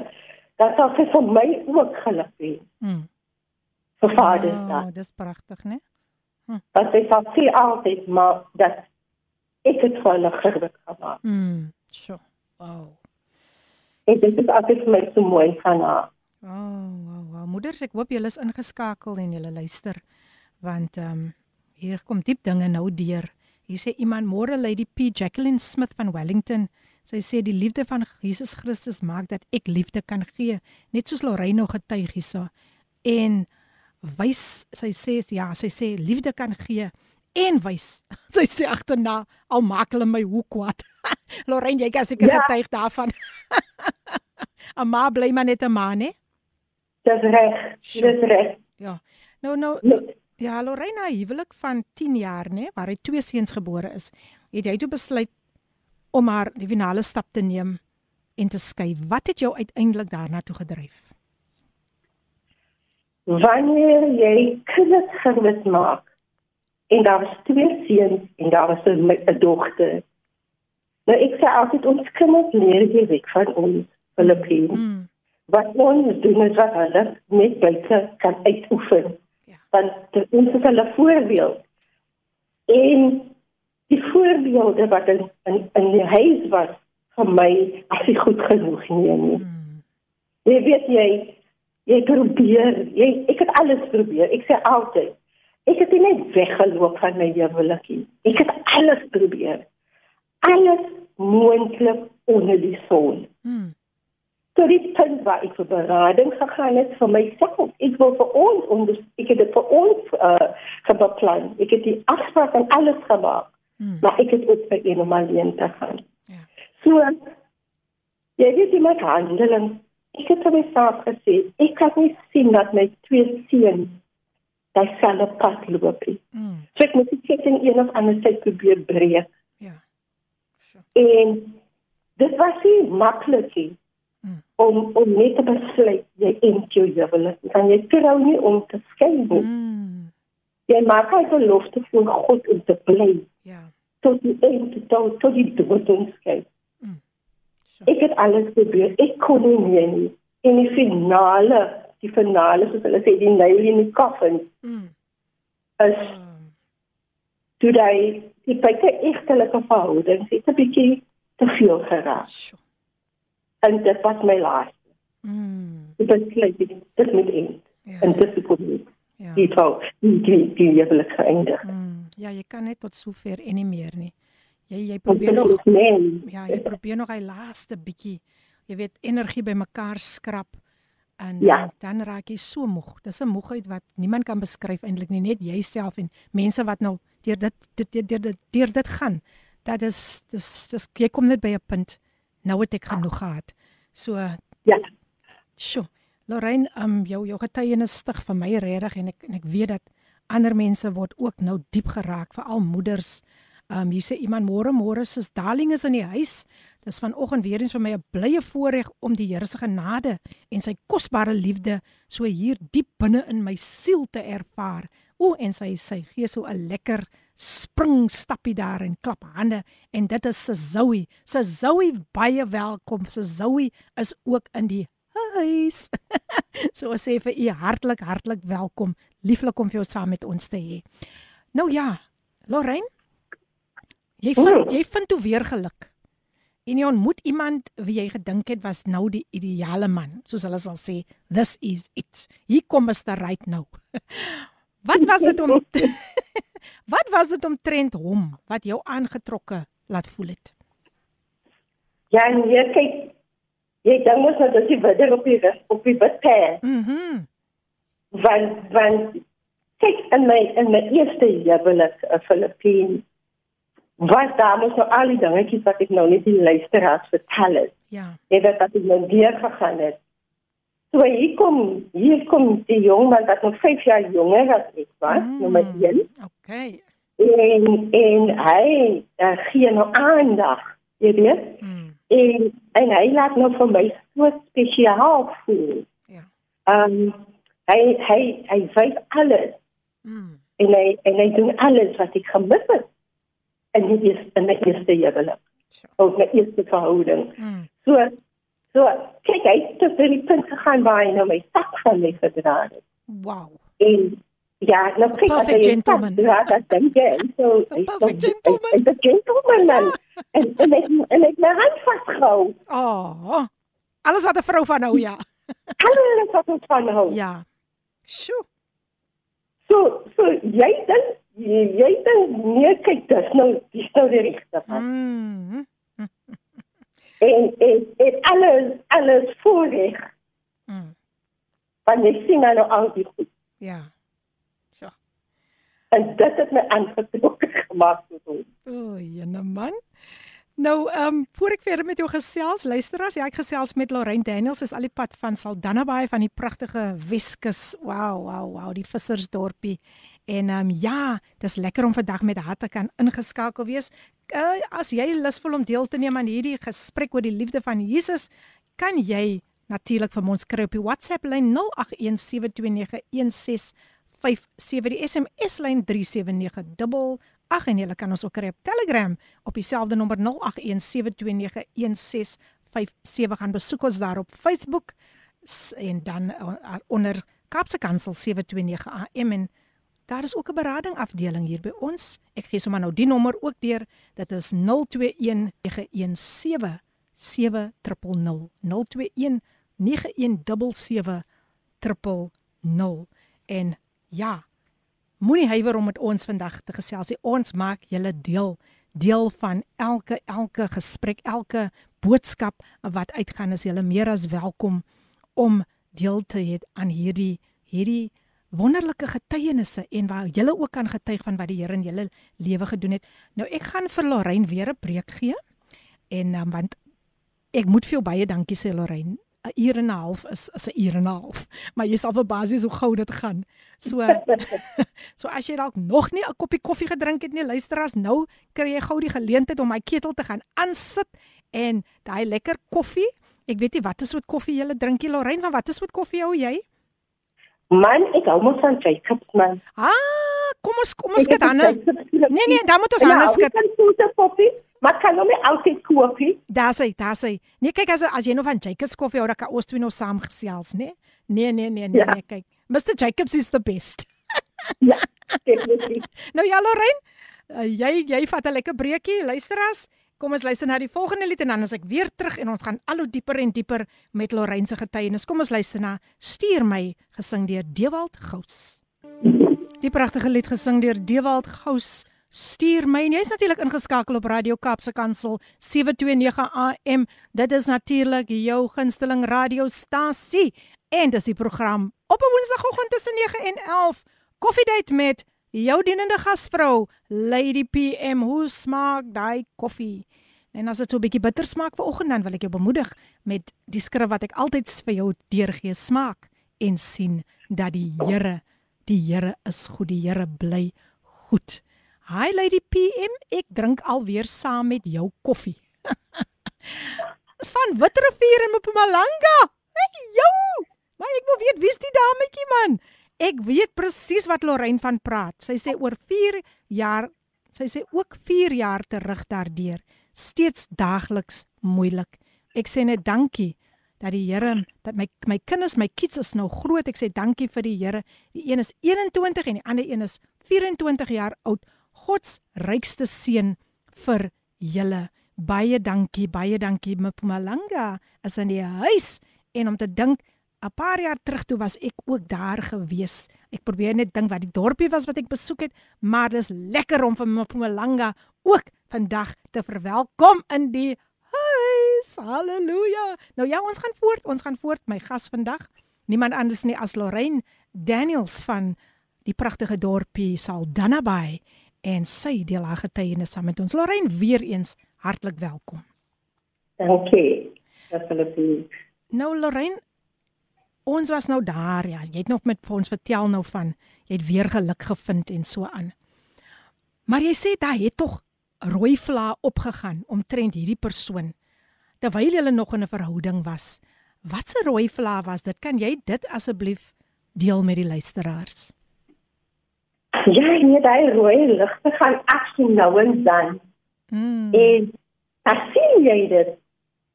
dat sal sy vir my ook geluk hê Mm. vir Vadersdag. Wow, dis pragtig, né? Want sy sal sê altyd maar dat ek het vir hulle geluk gemaak. Mm. Sjoe. Wow. En dit is altyd vir my so mooi van haar. Oh, wow, wow. Moeders, ek hoop julle is ingeskakel en julle luister want ehm um, hier kom diep dinge nou deur. Hier sê iemand môre Lady P Jacqueline Smith van Wellington. Sy sê die liefde van Jesus Christus maak dat ek liefde kan gee, net soos Lorraine nou getuig hierso. En wys sy sê ja, sy sê liefde kan gee en wys. Sy sê agterna al maak hulle my hoe kwaad. Lorraine, jy kan seker Ja. getuig daarvan. 'n Ma bly maar net 'n ma, né? Dis reg. Dis reg. Ja. Nou nou Nee. Ja, Lorena huwelik van 10 jaar nê, waar hy twee seuns gebore is, het jy toe besluit om haar die finale stap te neem en te skei. Wat het jou uiteindelik daarna toe gedryf? Wanneer jy kinders groot maak en daar was twee seuns en daar was 'n dogter. Nou ek sê altyd ons kinders leer jy weg van ons Filippine. Mm. Wat ons doen is wat hulle net buite kan uitoefen. Want dit- ons is hulle voorbeeld. En die voorbeelde wat in in, in die huis was vir my as ek goed genoeg nie. nie. Mm. Jy weet jy jy probeer, jy ek het alles probeer. Ek sê altyd ek het net weggeloop van my huwelikie. Ek het alles probeer. Alles moontlik onder die son. Mm. Tot die punt waar ek vir berading gegaan het vir myself. Ek wil vir ons onder ek het dit vir ons uh beplan. Ek het die afspraak en alles gemaak. Mm. Maar ek het ook vir een om alleen te gaan. Ja. So jy weet jy moet handel ek het vir myself gesê, ek kan nie sien dat my twee seuns dieselfde pad loop nie. Mm. So ek moet dit in een of ander tyd probeer breek. Ja. En dit was nie maklik nie. Mm. Om om net te besluit jy end jou huwelik. Dan jy trou nie om te skei nie. Mm. Jy maak 'n belofte voor God om te bly Ja. tot die eind tot tot die dood ons skei. Sure. Ek het alles probeer. Ek kon nie meer nie. En die finale, die finale soos hulle sê, die nail in die coffin Mm. is Um, toe hy die buite egtelike verhouding het 'n bietjie te veel geraak. sure. En dit was my laaste. Mm. Dit besluit dit dit moet eind. Ja. En dit is nie. Ja. Die vrou, die die die huwelik geëindig. Mm. Ja, jy kan net tot sover en nie meer nie. Jy jy probeer dit nog is men. Ja, jy probeer nog hy laaste bietjie, jy weet, energie bymekaar skrap en Ja. dan, dan raak jy so moeg. Dis 'n moegheid wat niemand kan beskryf eintlik nie, net jouself en mense wat nou deur dit dit deur deur dit deur dit gaan. Dat is dis dis jy kom net by 'n punt. Nou het ek genoeg gehad. So Ja. Sjoe. Lorraine, um jou jou getuienis stig vir my regtig en ek en ek weet dat ander mense word ook nou diep geraak, veral moeders. Um hier sê iemand môre môre sis darling is in die huis. Dis vanoggend weer eens vir my 'n blye voorreg om die Here se genade en sy kosbare liefde so hier diep binne in my siel te ervaar. O en sy sy gee so 'n lekker spring stappie daar en klap hande en dit is se Zoe. Se Zoe baie welkom. Se Zoe is ook in die huis. so sê vir u hartlik hartlik welkom. Lieflik om vir jou saam met ons te hê. Nou ja, Lorraine, jy vind jy vind toe weer geluk. En jy ontmoet iemand wie jy gedink het was nou die ideale man, soos hulle sal sê, this is it. Hier kom Mr. Right nou. Wat was dit om Wat was dit omtrent hom wat jou aangetrokke laat voel het? Ja, nee, kyk. Jy dink mos dat jy weer op die op die bed. Mhm. Mm want want kyk in my in my eerste huwelik 'n Filippien was daar mos nou al die dingetjies wat ek nou net die luisteraars vertel het. Ja. Jy weet dat ek nou weer gegaan het. So hier kom hier kom die jong man wat nog 5 jaar jonger as ek was, mm, nommer 1. Okay. En en hy uh, gee nou aandag, jy weet. Mm. En en hy laat nou vir my so spesiaal voel. Ja. Ehm um, hy hy hy weet alles Mm. en hy en hy doen alles wat ek gemis het in die eerste in my eerste huwelik. Sure. Of my eerste verhouding. Mm. So so kyk hy het tot by die punt gegaan waar hy nou my sak van my gedra het. Wow. En ja, nou kyk as hy gentleman. Ja, dat dink ek. So hy perfect gentleman. Hy's 'n gentleman man. en en ek en ek my hand vasgehou. Oh. Alles wat 'n vrou van nou ja. Alles wat ons van hou. Ja. Sjoe. So so jy dink jy, jy dink nee kyk dis nou dis nou die regte pad. Mm. En en en alles alles voorreg Mm. want jy sien nou al die goed. Ja. Sjoe. En dit het my aangetrek gemaak tot hom. O, jene man. Nou, ehm um, voor ek verder met jou gesels, luisteraars, ja, ek gesels met Lorraine Daniels, is al die pad van Saldanha Bay van die pragtige Weskus. Wow, wow, wow, die vissersdorpie. En ehm um, ja, dis lekker om vandag met haar te kan ingeskakel wees. Uh, as jy lus voel om deel te neem aan hierdie gesprek oor die liefde van Jesus, kan jy natuurlik vir ons skryf op die WhatsApp lyn 0817291657 die SMS lyn 379 Ag en jy kan ons ook kry op Telegram op dieselfde nommer 0817291657 gaan besoek ons daar op Facebook en dan uh, onder Kaapse Kansel 729 AM en daar is ook 'n berading afdeling hier by ons. Ek gee sommer nou die nommer ook deur. Dit is 021917 7000 021 917 en ja Moenie huiwer om met ons vandag te gesels. nie. Ons maak julle deel deel van elke elke gesprek, elke boodskap wat uitgaan. Is julle meer as welkom om deel te hê aan hierdie hierdie wonderlike getuienisse en waar julle ook kan getuig van wat die Here in julle lewe gedoen het. Nou ek gaan vir Lorraine weer 'n preek gee. En um, want ek moet vir jou baie dankie sê Lorraine. 'n uur en 'n half is is 'n uur en 'n half, maar jy sal verbaas wees hoe gou dit gaan. So so as jy dalk nog nie 'n koppie koffie gedrink het nie, luisteraars, nou kry jy gou die geleentheid om my ketel te gaan aansit en daai lekker koffie. Ek weet nie wat is soet koffie jy drink jy Lorraine, maar wat is soet koffie hou jy? Man, ek hou mos van Jacobs man. Ah, kom ons kom ons kyk dan. Nee nee, dan moet ons Ja, anders kyk. Ek kan soete koffie, maar kan nou nie altyd koffie. Daar's hy, daar's hy. Nee, kyk as as jy nou van Jacobs koffie hou, dan kan ons twee nou saam gesels, né? Nee, nee, nee, nee, Ja. nee, kyk. Mr Jacobs is the best. Ja, definitief. Nou ja, Lorraine, uh, jy jy vat 'n lekker breekie, luisteras. Kom ons luister na die volgende lied en dan as ek weer terug en ons gaan al hoe dieper en dieper met Lorraine se getuienis. Kom ons luister na Stuur my gesing deur Dewald Gous. Die pragtige lied gesing deur Dewald Gous. Stuur my en jy's natuurlik ingeskakel op Radio Kaapse Kansel 729 AM. Dit is natuurlik jou gunsteling radiostasie en dis die program op 'n Woensdagoggend tussen 9 en 11. Koffiedייט met jou dienende gasvrou Lady PM. Hoe smaak daai koffie? En as dit so 'n bietjie bitter smaak vanoggend dan wil ek jou bemoedig met die skrif wat ek altyd vir jou deurgee. Smaak en sien dat die Here, die Here is goed. Die Here bly goed. Hi Lady PM, ek drink alweer saam met jou koffie. van Witrifuur in Mpumalanga. Hey, jou. Maar ek wil weet wie's die dametjie man? Ek weet presies wat Lorraine van praat. Sy sê oor 4 jaar, sy sê ook 4 jaar terug daardeur, steeds daagliks moeilik. Ek sê net dankie dat die Here dat my my kinders, my kids is nou groot. Ek sê dankie vir die Here. Die een is 21 en die ander een is 24 jaar oud. God se rykste seën vir julle. Baie dankie, baie dankie Mpumalanga is in die huis en om te dink 'n paar jaar terug toe was ek ook daar gewees. Ek probeer net dink wat die dorpie was wat ek besoek het, maar dis lekker om vir Mpumalanga ook vandag te verwelkom in die huis. Halleluja. Nou ja, ons gaan voort. Ons gaan voort my gas vandag. Niemand anders nie as Lorraine Daniels van die pragtige dorpie Saldanha Bay en sy deel haar getuienis saam met ons. Lorraine, weer eens hartlik welkom. Dankie. Asseblief. Nou Lorraine, ons was nou daar ja. Jy het nog met ons vertel nou van jy het weer geluk gevind en so aan. Maar jy sê daar het tog rooi vla opgegaan omtrent hierdie persoon terwyl julle nog in 'n verhouding was. Wat 'n rooi vla was dit? Kan jy dit asseblief deel met die luisteraars? Ja, nee, daai rooi ligte gaan aksie nou en dan. Mm. En dan sien jy dit.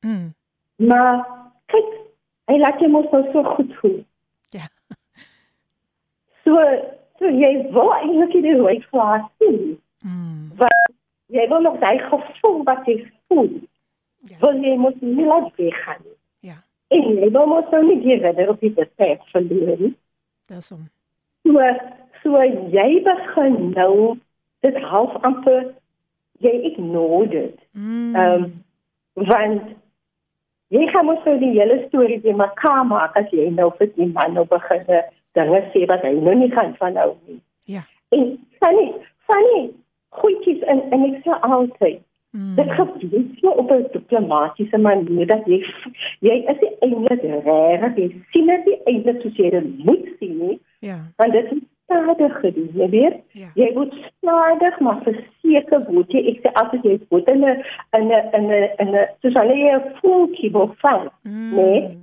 Mm. Maar kyk, hy laat jou mos nou so goed voel. Ja. So, so jy wil eintlik die rooi vla sien. Mm. Jy wil nog daai gevoel wat jy voel. Ja. Wil jy mos nie laat weggaan nie. Ja. En jy wil mos nou nie die redder op die besef verloor nie. Dis hom. So, so jy begin nou dit half amper jy ignore dit. Mm. Ehm um, want jy gaan mos nou die hele storie weer mekaar maak as jy nou vir die man nou begin dinge sê wat hy nou nie gaan van nou nie. Ja. En funny, funny goedjies in en ek sê altyd Mm. Dit gebeur so op 'n diplomatisiese manier dat jy jy is eintlik reg, jy sien dit eintlik soos jy dit moet sien nie, Ja. want dit is stadig gedoen, jy weet. Ja. Jy moet stadig maar verseker word jy ek sê altyd jy moet in 'n in 'n in 'n in 'n soos hulle 'n voeltjie wil vang. Mm. Nee.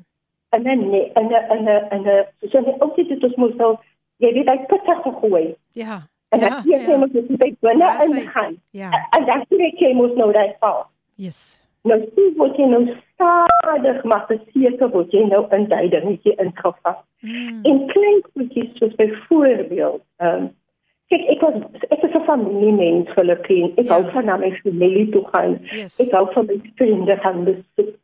En dan nee, en 'n in 'n in 'n soos jy ook dit dit moet nou jy weet hy pitte gegooi. Ja. En Ja. dan jy sê moet jy by binne Ja, ingaan. Ja. En dan sê jy moet nou daai val. Yes. Nou sien word jy nou stadig maar verseker word jy nou in daai dingetjie ingevang. Mm. En klein goedjies soos byvoorbeeld, ehm um, kyk ek was ek is 'n familiemens Filippien. Ek Ja. hou van na my familie toe gaan. Yes. Ek hou van my vriende gaan besoek.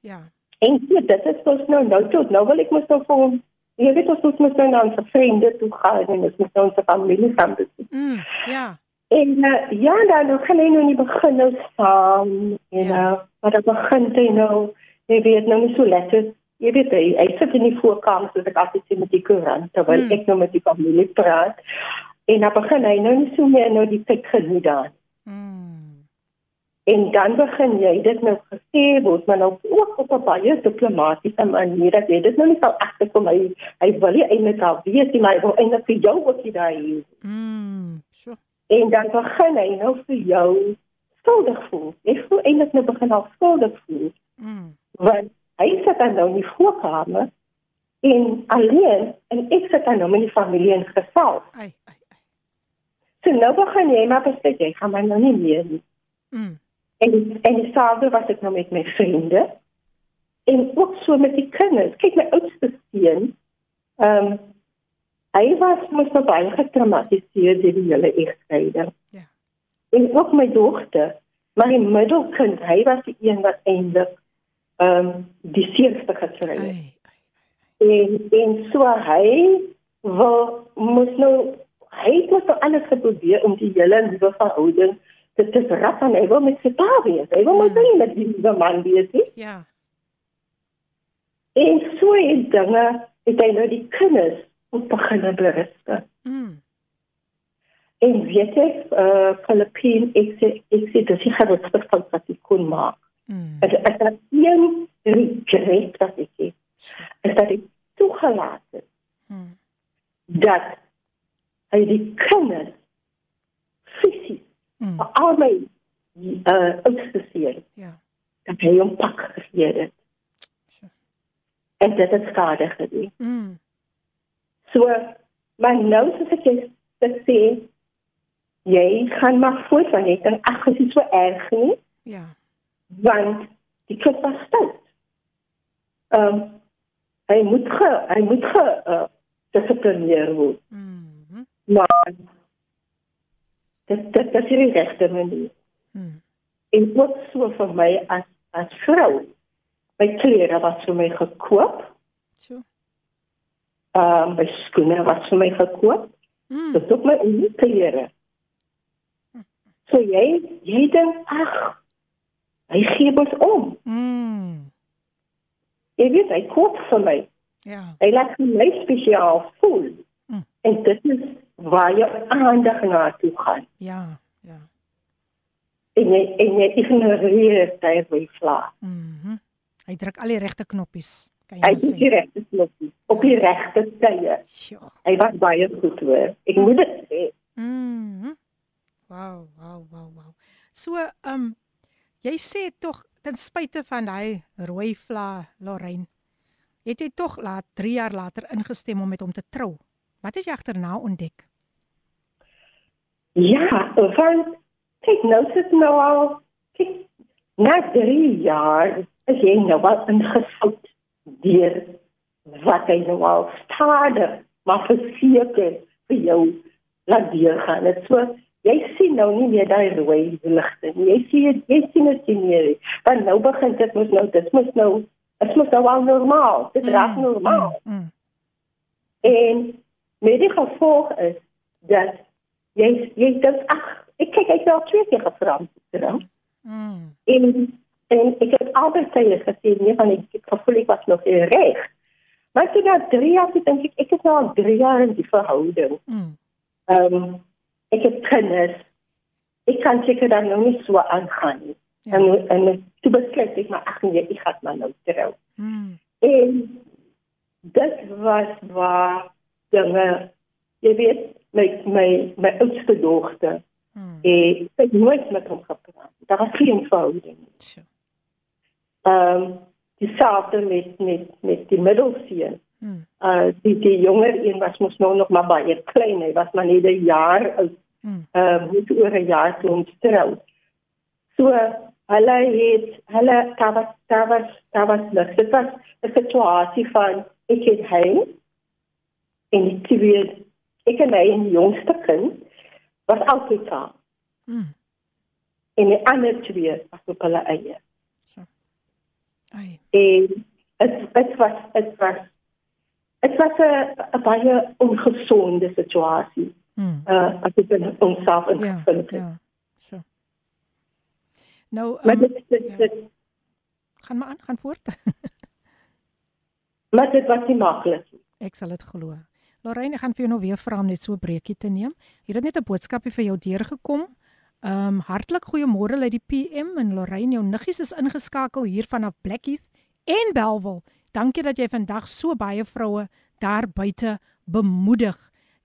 Ja. En so, dit is mos nou nou tot nou wil ek mos nou vir hom Jy weet ons moet mos nou na ons vriende toe gaan en ons moet nou ons familie gaan besoek. Mm. Ja. En uh, ja, dan nou gaan hy nou nie begin nou saam en Ja. uh, maar dan begin hy nou, jy weet nou nie so lekker. Jy weet hy, hy sit in die voorkamer soos ek altyd sê met die koerant terwyl Hmm. mm. ek nou met die familie praat. En dan begin hy nou nie so meer nou die tyd geniet daar. Mm. En dan begin jy dit nou gesê word, maar nou ook op 'n baie diplomatisiese manier dat jy dit nou nie sal agterkom hy hy wil nie eintlik al weet nie, maar hy wil eintlik vir jou ook nie daai hê. En dan begin hy nou vir jou skuldig voel. Jy voel eintlik nou begin al skuldig voel Mm. want hy sit dan nou in die voorkamer en alleen en ek sit dan nou met die familie in gesels. Ai, ai, ai. So nou begin jy maar besluit jy gaan my nou nie meer nie. Mm. En en dieselfde was dit nou met my vriende en ook so met die kinders. Kyk my oudste seun, ehm um, hy was mos nou baie getraumatiseer deur die hele egskeiding. Ja. En ook my dogter, maar die middelkind, hy was die een wat eintlik ehm um, die seerste gekry het. En en so hy wil mos nou hy het mos nou alles geprobeer om die hele nuwe verhouding te rap en hy wil met sy pa wees. Hy wil mos Hmm. nie met die nuwe man wees nie. Ja. En so en dinge het hy nou die kinders op begin berustig. Mm. En weet jy, eh uh, Filippien, ek sê ek sê dis die grootste fout wat ek kon maak. Mm. En as dat een regret wat ek het, is dat ek toegelaat het Mm. dat hy die kinders fisies Mm. vir al my uh oudste seun Ja. dat hy hom pak gegee het. En dit het skade gedoen. Mm. So, maar nou soos ek jy sê, jy gaan maar voort van net en ag, dit is so erg nie, Ja. want die kind was stout. Ehm um, hy moet ge hy moet ge uh, dissiplineer word. Mm. Maar dit dit dit is nie regte manier. Mm. En ook so vir my as as vrou. My klere was vir my gekoop. So. Ehm um, my skoene was vir my gekoop. Mm. Dit ook my eie klere. So jy jy dink ag hy gee ons om. Mm. Jy weet hy koop vir my. Ja. Hy laat my spesiaal voel. Mm. En dit is waar jy aandag na toe gaan. Ja. Ja. En jy en jy ignoreer sy wyfla. Mhm. Hy druk al die regte knoppies. Kan Hy jy het sê? die regte knoppies op die regte tye. Sjoe. Hy was baie goed hoor. Ek moet dit sê. Mhm. Wow, wow, wow, wow. So, ehm um, jy sê tog ten spyte van daai rooi vla Lorraine, het jy tog laat 3 jaar later ingestem om met hom te trou. Wat het jy agterna ontdek? Ja, want kyk nou sit nou al kyk na 3 jaar is jy nou al ingesout deur wat hy nou al stadig maar verseker vir jou laat deurgaan. Dit so jy sien nou nie meer daai rooi ligte nie. Jy sien jy sien dit nie meer. Want nou begin dit mos nou dit mos nou dit mos nou al normaal. Dit raak normaal. Mm, mm, En met die gevolg is dat jy jy dink ag, ek kyk ek het al twee keer gevra om te trou. mm, En en ek het altyd sê gesê nee van ek het gevoel ek was nog reg. Maar toe na 3 jaar toe dink ek ek is nou al 3 jaar in die verhouding. mm. Ehm um, ek het kinders. Ek kan seker dan nou nie so aangaan nie. Ja. En en toe besluit ek maar ag nee, ek gaan maar nou trou. Mm, En dit was waar dinge jy weet my my my oudste dogter mm. en ek het nooit met hom gepraat. Daar was geen verhouding. nie. Sjoe. Ehm um, dieselfde met met met die middelseun. Mm, Uh die die jonger een was mos nou nog maar baie klein. Hy was maar net 'n jaar oud. mm, Ehm uh, moet oor 'n jaar toe ons trou. So hulle het hulle daar was daar was daar was niks. Dit was 'n situasie van ek het hy en die twee ek en hy en jongste kind was altyd saam mm. en die ander twee was op hulle eie. Ai. En dit dit was dit was dit was 'n baie ongesonde situasie. Mm. Uh as ek in onsself Ja. ingevind het. Ja. So. Nou, Maar um, dit dit, ja. dit gaan maar aan, gaan voort. maar dit was nie maklik nie. Ek sal dit glo. Lorraine, ek gaan vir jou nou weer vra om net so 'n breekie te neem. Hier het net 'n boodskapie vir jou deurgekom. Ehm um, hartlik goeiemôre uit die PM en Lorraine, jou niggies is ingeskakel hier vanaf Blackheath en Belwel. Dankie dat jy vandag so baie vroue daar buite bemoedig.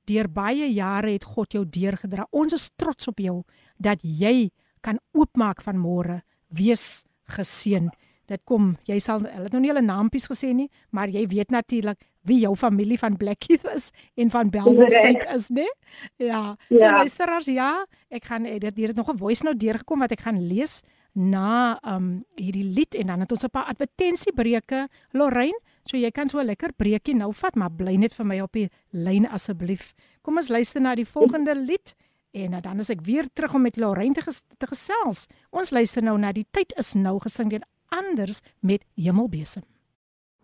Deur baie jare het God jou deurgedra. Ons is trots op jou dat jy kan oopmaak van môre. Wees geseën. Dit kom, jy sal hulle het nou nie hulle naampies gesê nie, maar jy weet natuurlik wie jou familie van Blackheath is en van Belwel. Suid is, né? Ja. So Ja. luisteraars, ja, ek gaan eh, dit hier het nog 'n voice note deurgekom wat ek gaan lees na um hierdie lied en dan het ons 'n paar advertensiebreuke, Lorraine, so jy kan so 'n lekker breekie nou vat, maar bly net vir my op die lyn asseblief. Kom ons luister na die volgende lied en uh, dan is ek weer terug om met Lorraine te, ges te gesels. Ons luister nou na die tyd is nou gesing deur anders met Hemelbesem.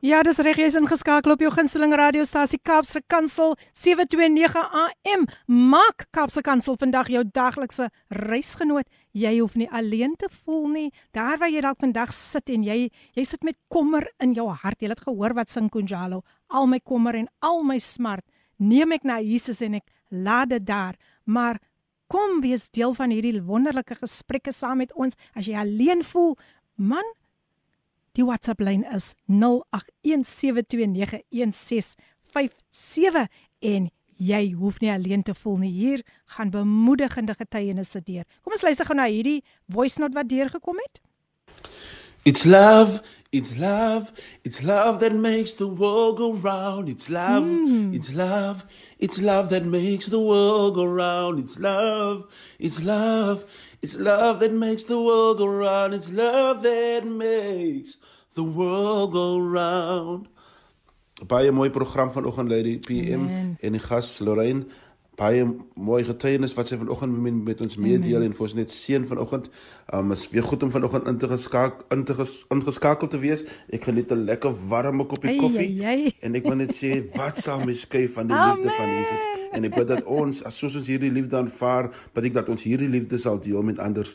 Ja, dis reg, jy's ingeskakel op jou gunsteling radiostasie Kaapse Kansel 729 AM. Maak Kaapse Kansel vandag jou daglikse reisgenoot. Jy hoef nie alleen te voel nie. Daar waar jy dalk vandag sit en jy jy sit met kommer in jou hart. Jy het gehoor wat sing Kunjalo. Al my kommer en al my smart neem ek na Jesus en ek laat dit daar. Maar kom wees deel van hierdie wonderlike gesprekke saam met ons. As jy alleen voel, man, Die WhatsApp lyn is 0817291657 en jy hoef nie alleen te voel nie. Hier gaan bemoedigende getuienisse deur. Kom ons luister gou na hierdie voice note wat deurgekom het. It's love, it's love, it's love that makes the world go round. It's love, mm. it's love, it's love that makes the world go round. It's love, it's love, it's love that makes the world go round. It's love that makes the world go round. Baie mooi program vanoggend lei die PM Man. en die gas Lorraine baie mooi getuienis wat sy vanoggend met, met ons meedeel en vir ons net seën vanoggend. Um is weer goed om vanoggend in te geskakel in te ges, ingeskakel te wees. Ek geniet 'n lekker warm koppie koffie. En ek wil net sê wat sal my skei van die liefde van Jesus en ek bid dat ons as soos ons hierdie liefde aanvaar, bid ek dat ons hierdie liefde sal deel met ander.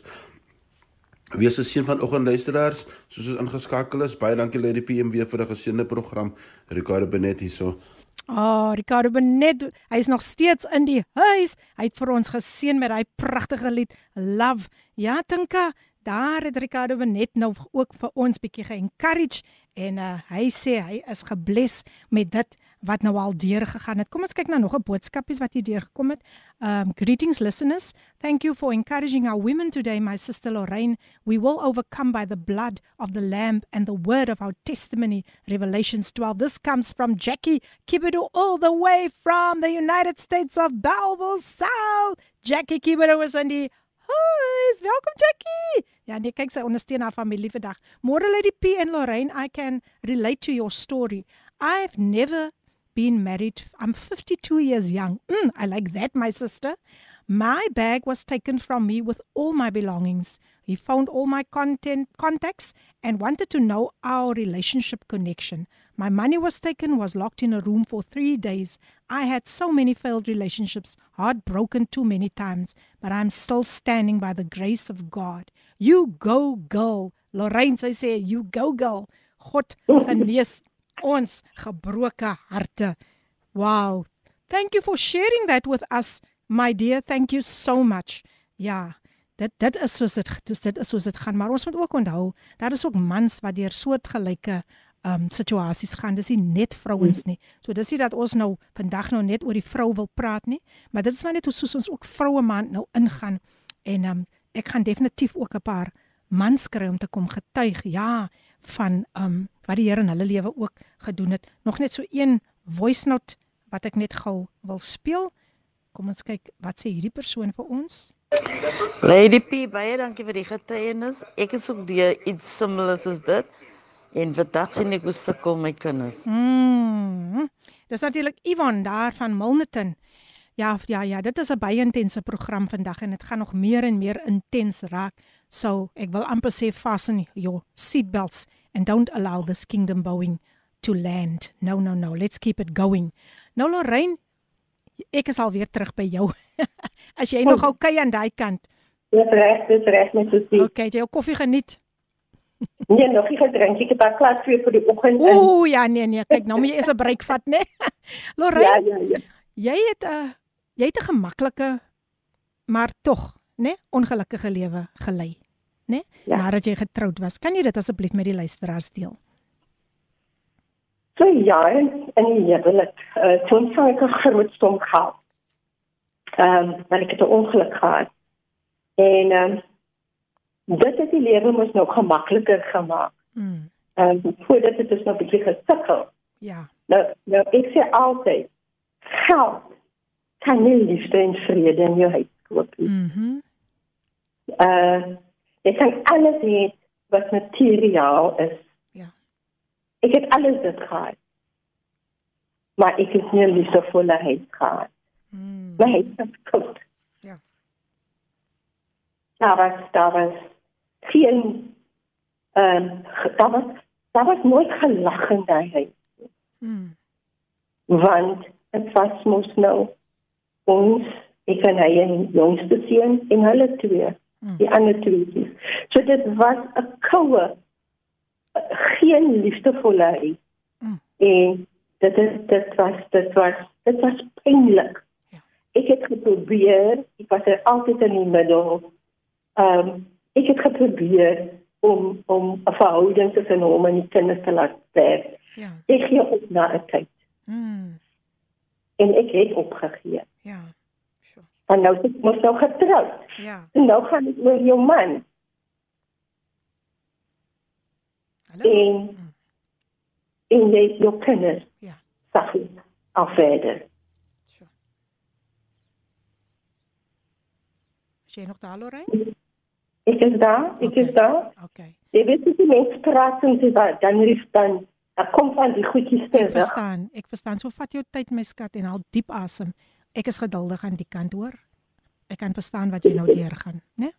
Wees 'n seën vanoggend luisteraars, soos ons ingeskakel is. Baie dankie Lady PM weer vir 'n geseënde program. Ricardo Benet hierso. Ah, oh, Ricardo Benet, hy is nog steeds in die huis. Hy het vir ons geseën met daai pragtige lied Love. Ja, Tinka, daar het Ricardo Benet nou ook vir ons bietjie ge-encourage en uh, hy sê hy is gebless met dit wat nou al deur gegaan het. Kom ons kyk na nog 'n boodskapies wat hier deur gekom het. Um greetings listeners. Thank you for encouraging our women today, my sister Lorraine. We will overcome by the blood of the lamb and the word of our testimony. Revelations 12. This comes from Jackie Kibido all the way from the United States of Belleville South. Jackie Kibido was in die Hi, welkom Jackie. Ja, nee, kyk sy ondersteun haar familie vandag. Môre lê die P en Lorraine, I can relate to your story. I've never been married. I'm 52 years young. Mm, I like that, my sister. My bag was taken from me with all my belongings. He found all my content contacts and wanted to know our relationship connection. My money was taken, was locked in a room for three days. I had so many failed relationships, heartbroken too many times, but I'm still standing by the grace of God. You go, girl. Lorraine, I say, you go, girl. God genees ons gebroke harte. Wow. Thank you for sharing that with us, my dear. Thank you so much. Ja. Dit dit is soos dit dis dit is soos dit gaan, maar ons moet ook onthou, daar is ook mans wat deur soortgelyke um situasies gaan. Dis nie net vrouens nie. So dis nie dat ons nou vandag nou net oor die vrou wil praat nie, maar dit is maar net hoe soos ons ook vroue maand nou ingaan en um ek gaan definitief ook 'n paar mans kry om te kom getuig. Ja, van um wat die Here in hulle lewe ook gedoen het. Nog net so een voice note wat ek net gou wil speel. Kom ons kyk wat sê hierdie persoon vir ons. Lady P, baie dankie vir die getuienis. Ek is ook die iets similar soos dit. En vandag sien ek hoe sukkel my kinders. Mm. Dis natuurlik Ivan daar van Milnerton. Ja, ja, ja, dit is 'n baie intense program vandag en dit gaan nog meer en meer intens raak. So, ek wil amper sê fasten your seatbelts and don't allow this kingdom bowing to land. No, no, no. Let's keep it going. Nou Lorraine, ek is al weer terug by jou. As jy nog oukei aan daai kant. Ja, reg, dis reg met sosiek. Okay, jy jou koffie geniet. nee, nog nie gedrink. Ek het al klaar twee vir die oggend. Ooh, ja, nee, nee. Kyk, nou moet jy eers 'n breek vat, né? Lorraine. Ja, ja, ja. Jy het 'n uh, jy het 'n gemaklike maar tog, né, ongelukkige lewe gelei né? Ja. Nadat jy getroud was. Kan jy dit asseblief met die luisteraars deel? So ja, en ja, wil ek uh, toen sou ek 'n groot stom gehad. Ehm, um, want ek het 'n ongeluk gehad. En ehm um, dit het die lewe mos nou gemakliker gemaak. Mm. Ehm, um, voordat dit is nou bietjie gesukkel. Ja. Nou, nou ek sê altyd geld kan nie liefde en vrede in jou huis koop nie. Mhm. Mm uh Jy kan alles hê wat materiaal is. Ja. Ek het alles dit gehad. Maar ek het nie liefdevolle huis gehad. Mm. My huis was koud. Ja. Daar was daar was geen ehm um, daar was daar was nooit gelag in daai huis. Mm. Want dit was mos nou ons ek en hy en jongste seun en hulle twee Mm. Die ander twee. So dit was 'n koue geen liefdevolheid. Mm. En dit is dit was dit was dit was pynlik. Ja. Ek het geprobeer, ek was er altyd in die middel. Ehm um, ek het geprobeer om om 'n verhouding tussen hom en die kinders te laat sterf. Ja. Ek gee op na 'n tyd. Mm. En ek het opgegee. Ja. Want nou is mos nou getroud. Ja. En nou gaan dit oor jou man. Hallo. en en jy jou kinders Ja. sag af verder. So. Is jy nog daar, Lorraine? Ek is daar, ek Okay. is daar. Okay. Jy weet as die mens praat en dit dan dan is dan kom van die goedjies Ek terug. verstaan. Ek verstaan. So vat jou tyd my skat en haal diep asem. Ek is geduldig aan die kant hoor. Ek kan verstaan wat jy nou deurgaan, né?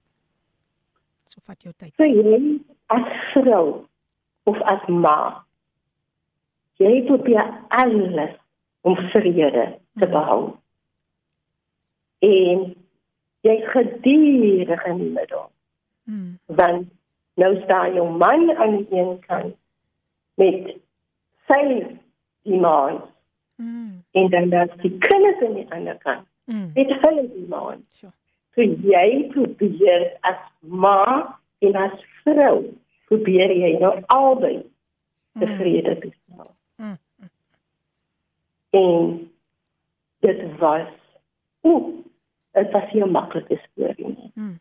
So vat jou tyd. So jy as vrou of as ma, jy probeer alles om vrede te behou. En jy geduldig in die middel. Mm. want nou staan jou man aan die een kant met sy demands Mm. en dan dan die kinders aan die ander kant Mm. met hulle demands. So. So jy probeer as ma en as vrou probeer jy nou albei tevrede te stel. Mm. En dit was oeh, dit was nie 'n maklike storie nie. Mm.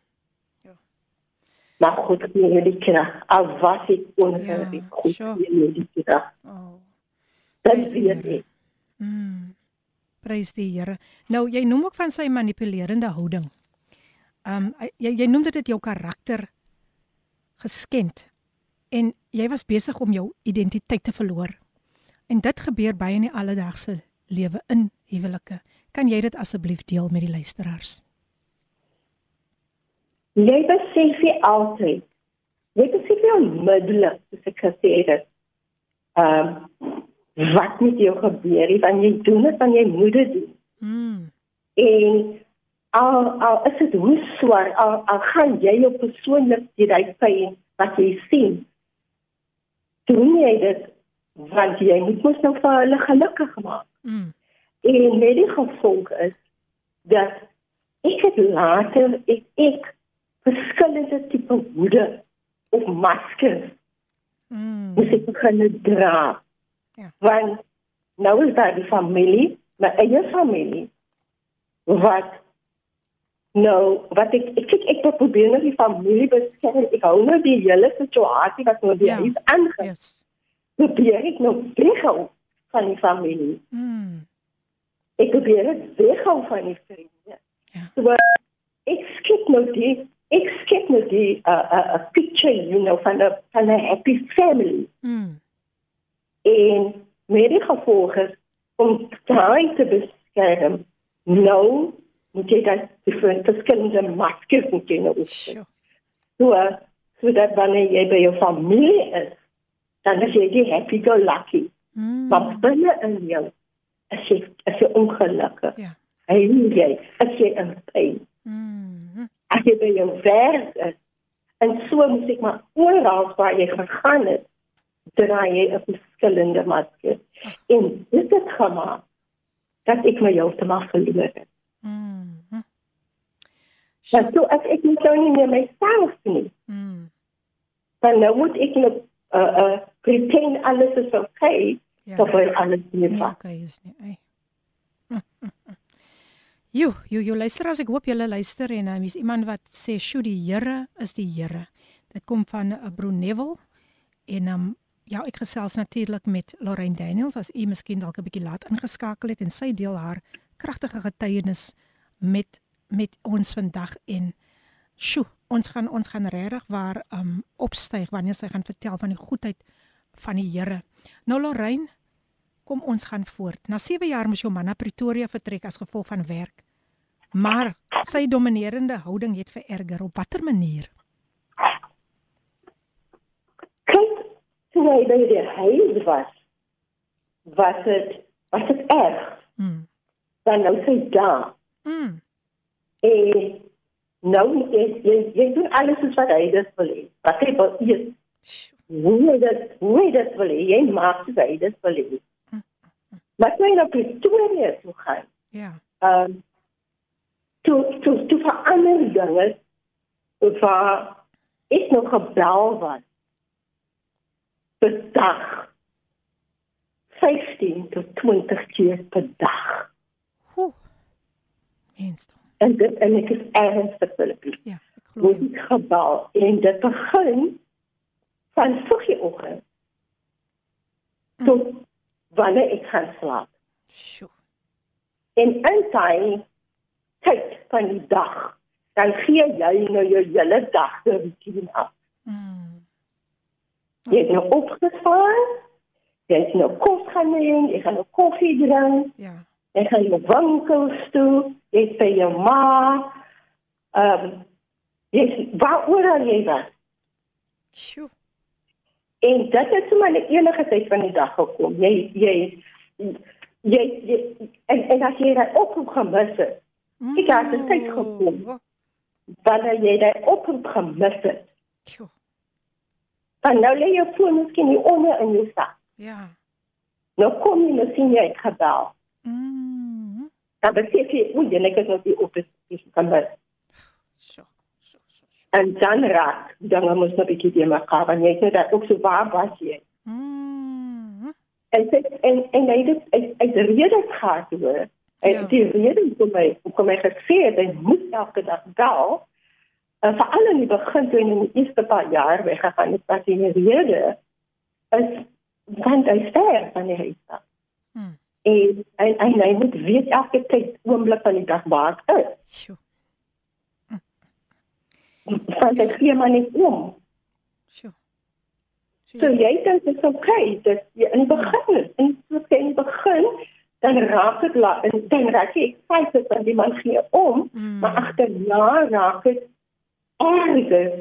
Maar goed, gee jy die krag. Al was ek ongelukkig, Ja, goed sure. die krag. Oh. Die weet Here. ek. Mm. Prys die Here. Nou jy noem ook van sy manipulerende houding. Um jy jy noem dit dit jou karakter geskend en jy was besig om jou identiteit te verloor. En dit gebeur baie in die alledaagse lewe in huwelike. Kan jy dit asseblief deel met die luisteraars? Jy besef nie altyd. Jy besef nie onmiddellik, soos ek gesê het. Ehm wat met jou gebeur, nie, want jy doen dit van jy moet dit doen. Mm. En al al is dit hoe swaar, al, al gaan jy jou persoonlik hierdie pyn wat jy sien. Doen jy dit want jy moet mos nou vir hulle gelukkig maak. Mm. En net die gevolg is dat ek het later ek, ek verskillende tipe hoede of maskers Mm. moes ek begin dra. Ja. Want nou is daar die familie, my eie familie wat nou wat ek ek ek, ek probeer nou die familie beskerm. Ek hou nou die hele situasie wat nou Ja. weer is aangaan. Yes. Probeer ek nou weghou van die familie. Mm. Ek probeer dit weghou van die vriende. Ja. So ek skep nou die ek skep nou die 'n uh, 'n uh, picture you know van 'n van 'n happy family. Mm. En met die gevolg is om daai te beskerm. Nou moet jy dat die verskillende maskers moet jy nou. Sure. So sodat wanneer jy by jou familie is, dan is jy die happy go lucky. Mm. Maar binne in jou is jy is jy ongelukkig. Ja. Hy jy is jy in pyn. Mm. As jy by jou werk is, en so moet ek maar oral waar jy gegaan het, draai jy 'n verskillende masker. En dit het gemaak dat ek my heeltemal verloor het. Mm. Want so as ek nie nou nie meer myself nie, Mm. dan nou moet ek nou uh uh pretend alles is okay, Ja. terwyl alles nie Nee, was. okay is nie. Ai. Jo, jo, jo luister as ek hoop julle luister en nou is iemand wat sê, "Sjoe, die Here is die Here." Dit kom van 'n uh, Bronewel en um, ja, ek gesels natuurlik met Lorraine Daniels as u miskien dalk 'n bietjie laat ingeskakel het en sy deel haar kragtige getuienis met met ons vandag en sjoe, ons gaan ons gaan regtig waar um opstyg wanneer sy gaan vertel van die goedheid van die Here. Nou Lorraine, kom ons gaan voort. Na 7 jaar moes jou man na Pretoria vertrek as gevolg van werk. Maar sy dominerende houding het vererger. Op watter manier? Kyk, toe hy by die huis was, was dit was dit erg. Mm. Dan nou sy daar. Mm. En nou moet jy jy, doen alles soos wat hy dit wil hê. Wat hy wil. Sjoe. Hoe hy dit hoe hy dit wil hê. Jy maak soos hy dit wil hê. Maar toe hy na Pretoria toe gaan, Ja. ehm um, toe toe toe verander dinge waar ek nog gebel was. Per dag. 15 tot 20 keer per dag. Hoe? Dan. En dit en ek is ernstig Filippie. Ja, ek glo. Moet ek gebel en dit begin van vroegoggend tot wanneer ek gaan slaap. Sjoe. En in daai tyd van die dag, dan gee jy nou jou hele dag se routine af. Mm. Jy het nou opgestaan, jy het nou kos gaan neem, jy gaan nou koffie drink, Ja. jy gaan jou winkels toe, jy sê jou ma, ehm um, jy waar oral jy was. Sjoe. En dit het sommer net enige tyd van die dag gekom. Jy jy jy, jy en, en as jy dit oproep gemis het, Ek het dit tyd gekom. Oh, wanneer jy dit oproep gemis het, Sjoe. Dan nou lê jou foon miskien hier onder in jou sak. Ja. Nou kom jy nou sien jy het gebel. Mm. Dan besef jy, en ek is nog nie op die gemis. Sjoe. Sjoe, sjoe, sjoe. En dan raak, dan moet jy bietjie die mekaar, want jy het dit ook so waar was jy. Mm. En dit en en hy het uit redes gehad hoor. En Ja. die rede hoekom my hoekom my gesê het hy moet elke dag bel. En veral in die begin toe hy in die eerste paar jaar weggegaan het, was die rede is want hy sterf van die huis af. Mm. En, en en hy moet weet elke tyd oomblik van die dag waar ek is. Sjoe. Want hy gee maar net om. Sjoe. So jy dink dit is okay, dit jy in begin, en soos jy in begin dan raak dit la dan raak jy excited want die man gee om, Mm. maar agterna raak dit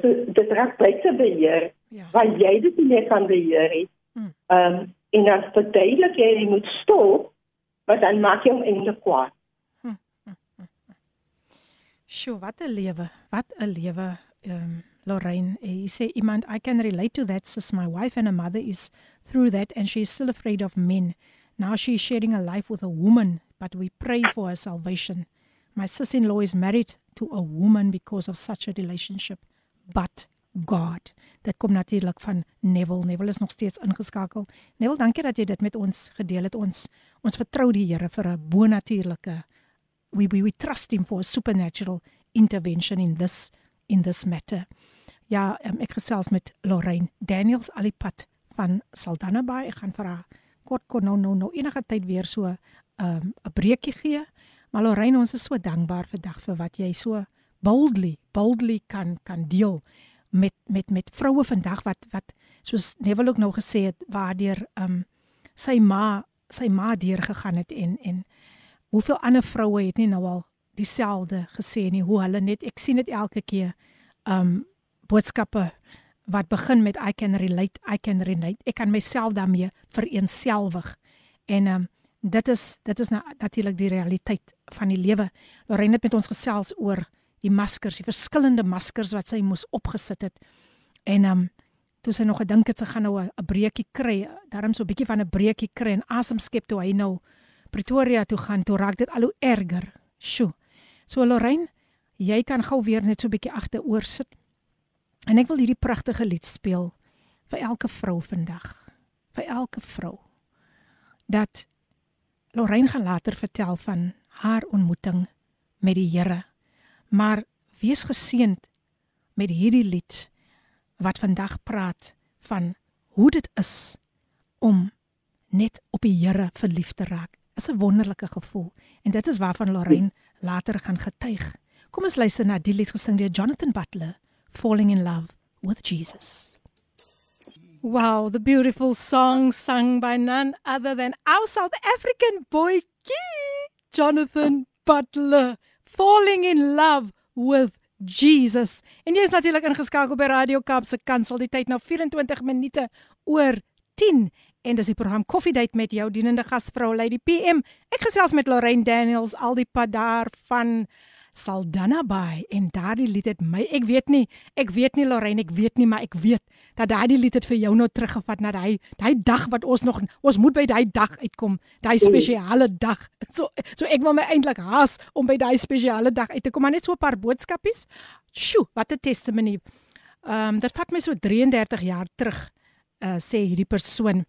so dit raak buite beheer, Ja. waar jy dit nie meer kan beheer nie. Mm. Ehm um, en dan verduidelik jy jy moet stop, maar dan maak jy hom eintlik kwaad. Sjoe, wat 'n lewe. Wat 'n lewe. Ehm um, Lorraine, jy sê iemand I can relate to that since my wife and her mother is through that and she is still afraid of men. Now she is sharing a life with a woman, but we pray for her salvation. My sister-in-law is married to a woman because of such a relationship, but God. Dit kom natuurlik van Neville. Neville is nog steeds ingeskakel. Neville, dankie dat jy dit met ons gedeel het. Ons ons vertrou die Here vir 'n bonatuurlike we, we we trust him for a supernatural intervention in this in this matter. Ja, um, ek gesels met Lorraine Daniels Alipad van Saldanha Bay. Ek gaan vir haar kort kort nou nou nou enige tyd weer so 'n um, 'n breekie gee. Maar Lorraine, ons is so dankbaar vandag vir wat jy so boldly boldly kan kan deel met met met vroue vandag wat wat soos Neville ook nou gesê het waardeur um sy ma sy ma deurgegaan het en en hoeveel ander vroue het nie nou al dieselfde gesê nie hoe hulle net ek sien dit elke keer um boodskappe wat begin met I can relate I can relate. Ek kan myself daarmee vereenselwig en um dit is dit is nou natuurlik die realiteit van die lewe Lorraine het met ons gesels oor die maskers die verskillende maskers wat sy moes opgesit het en um toe sy nog gedink het sy gaan nou 'n breekie kry daarom so 'n bietjie van 'n breekie kry en asem skep toe hy nou Pretoria toe gaan, toe raak dit al hoe erger. Sjoe. So Lorraine, jy kan gou weer net so 'n bietjie agteroor sit. En ek wil hierdie pragtige lied speel vir elke vrou vandag. Vir elke vrou. Dat Lorraine gaan later vertel van haar ontmoeting met die Here. Maar wees geseënd met hierdie lied wat vandag praat van hoe dit is om net op die Here verlief te raak is 'n wonderlike gevoel en dit is waarvan Lorraine later gaan getuig. Kom ons luister na die lied gesing deur Jonathan Butler, Falling in Love with Jesus. Wow, the beautiful song sung by none other than our South African boy Key, Jonathan Butler, Falling in Love with Jesus. En jy is natuurlik ingeskakel by Radio Kaapse Kansel die tyd nou 24 minute oor 10 en dis die program Coffee Date met jou dienende gasvrou Lady PM. Ek gesels met Lorraine Daniels al die pad daar van Saldanha Bay en daardie lied het my ek weet nie ek weet nie Lorraine ek weet nie maar ek weet dat daardie lied het vir jou nou teruggevat na daai daai dag wat ons nog ons moet by daai dag uitkom daai spesiale dag. So so ek wil my eintlik haas om by daai spesiale dag uit te kom maar net so 'n paar boodskapies. Sjoe wat 'n testimony. Ehm um, dit vat my so 33 jaar terug uh, sê hierdie persoon.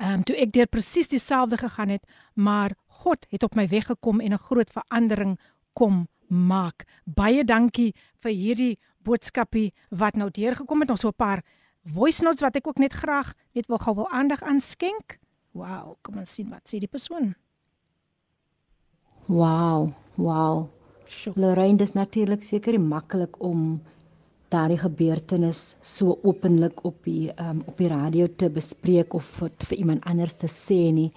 Ehm um, toe ek deur presies dieselfde gegaan het, maar God het op my weg gekom en 'n groot verandering kom maak. Baie dankie vir hierdie boodskapie wat nou deurgekom het. Ons so 'n paar voice notes wat ek ook net graag net wil gou wil aandag aan skenk. Wow, kom ons sien wat sê die persoon. Wow, wow. Lorraine, dis natuurlik seker nie maklik om daardie gebeurtenis so openlik op die um, op die radio te bespreek of vir, vir iemand anders te sê nie.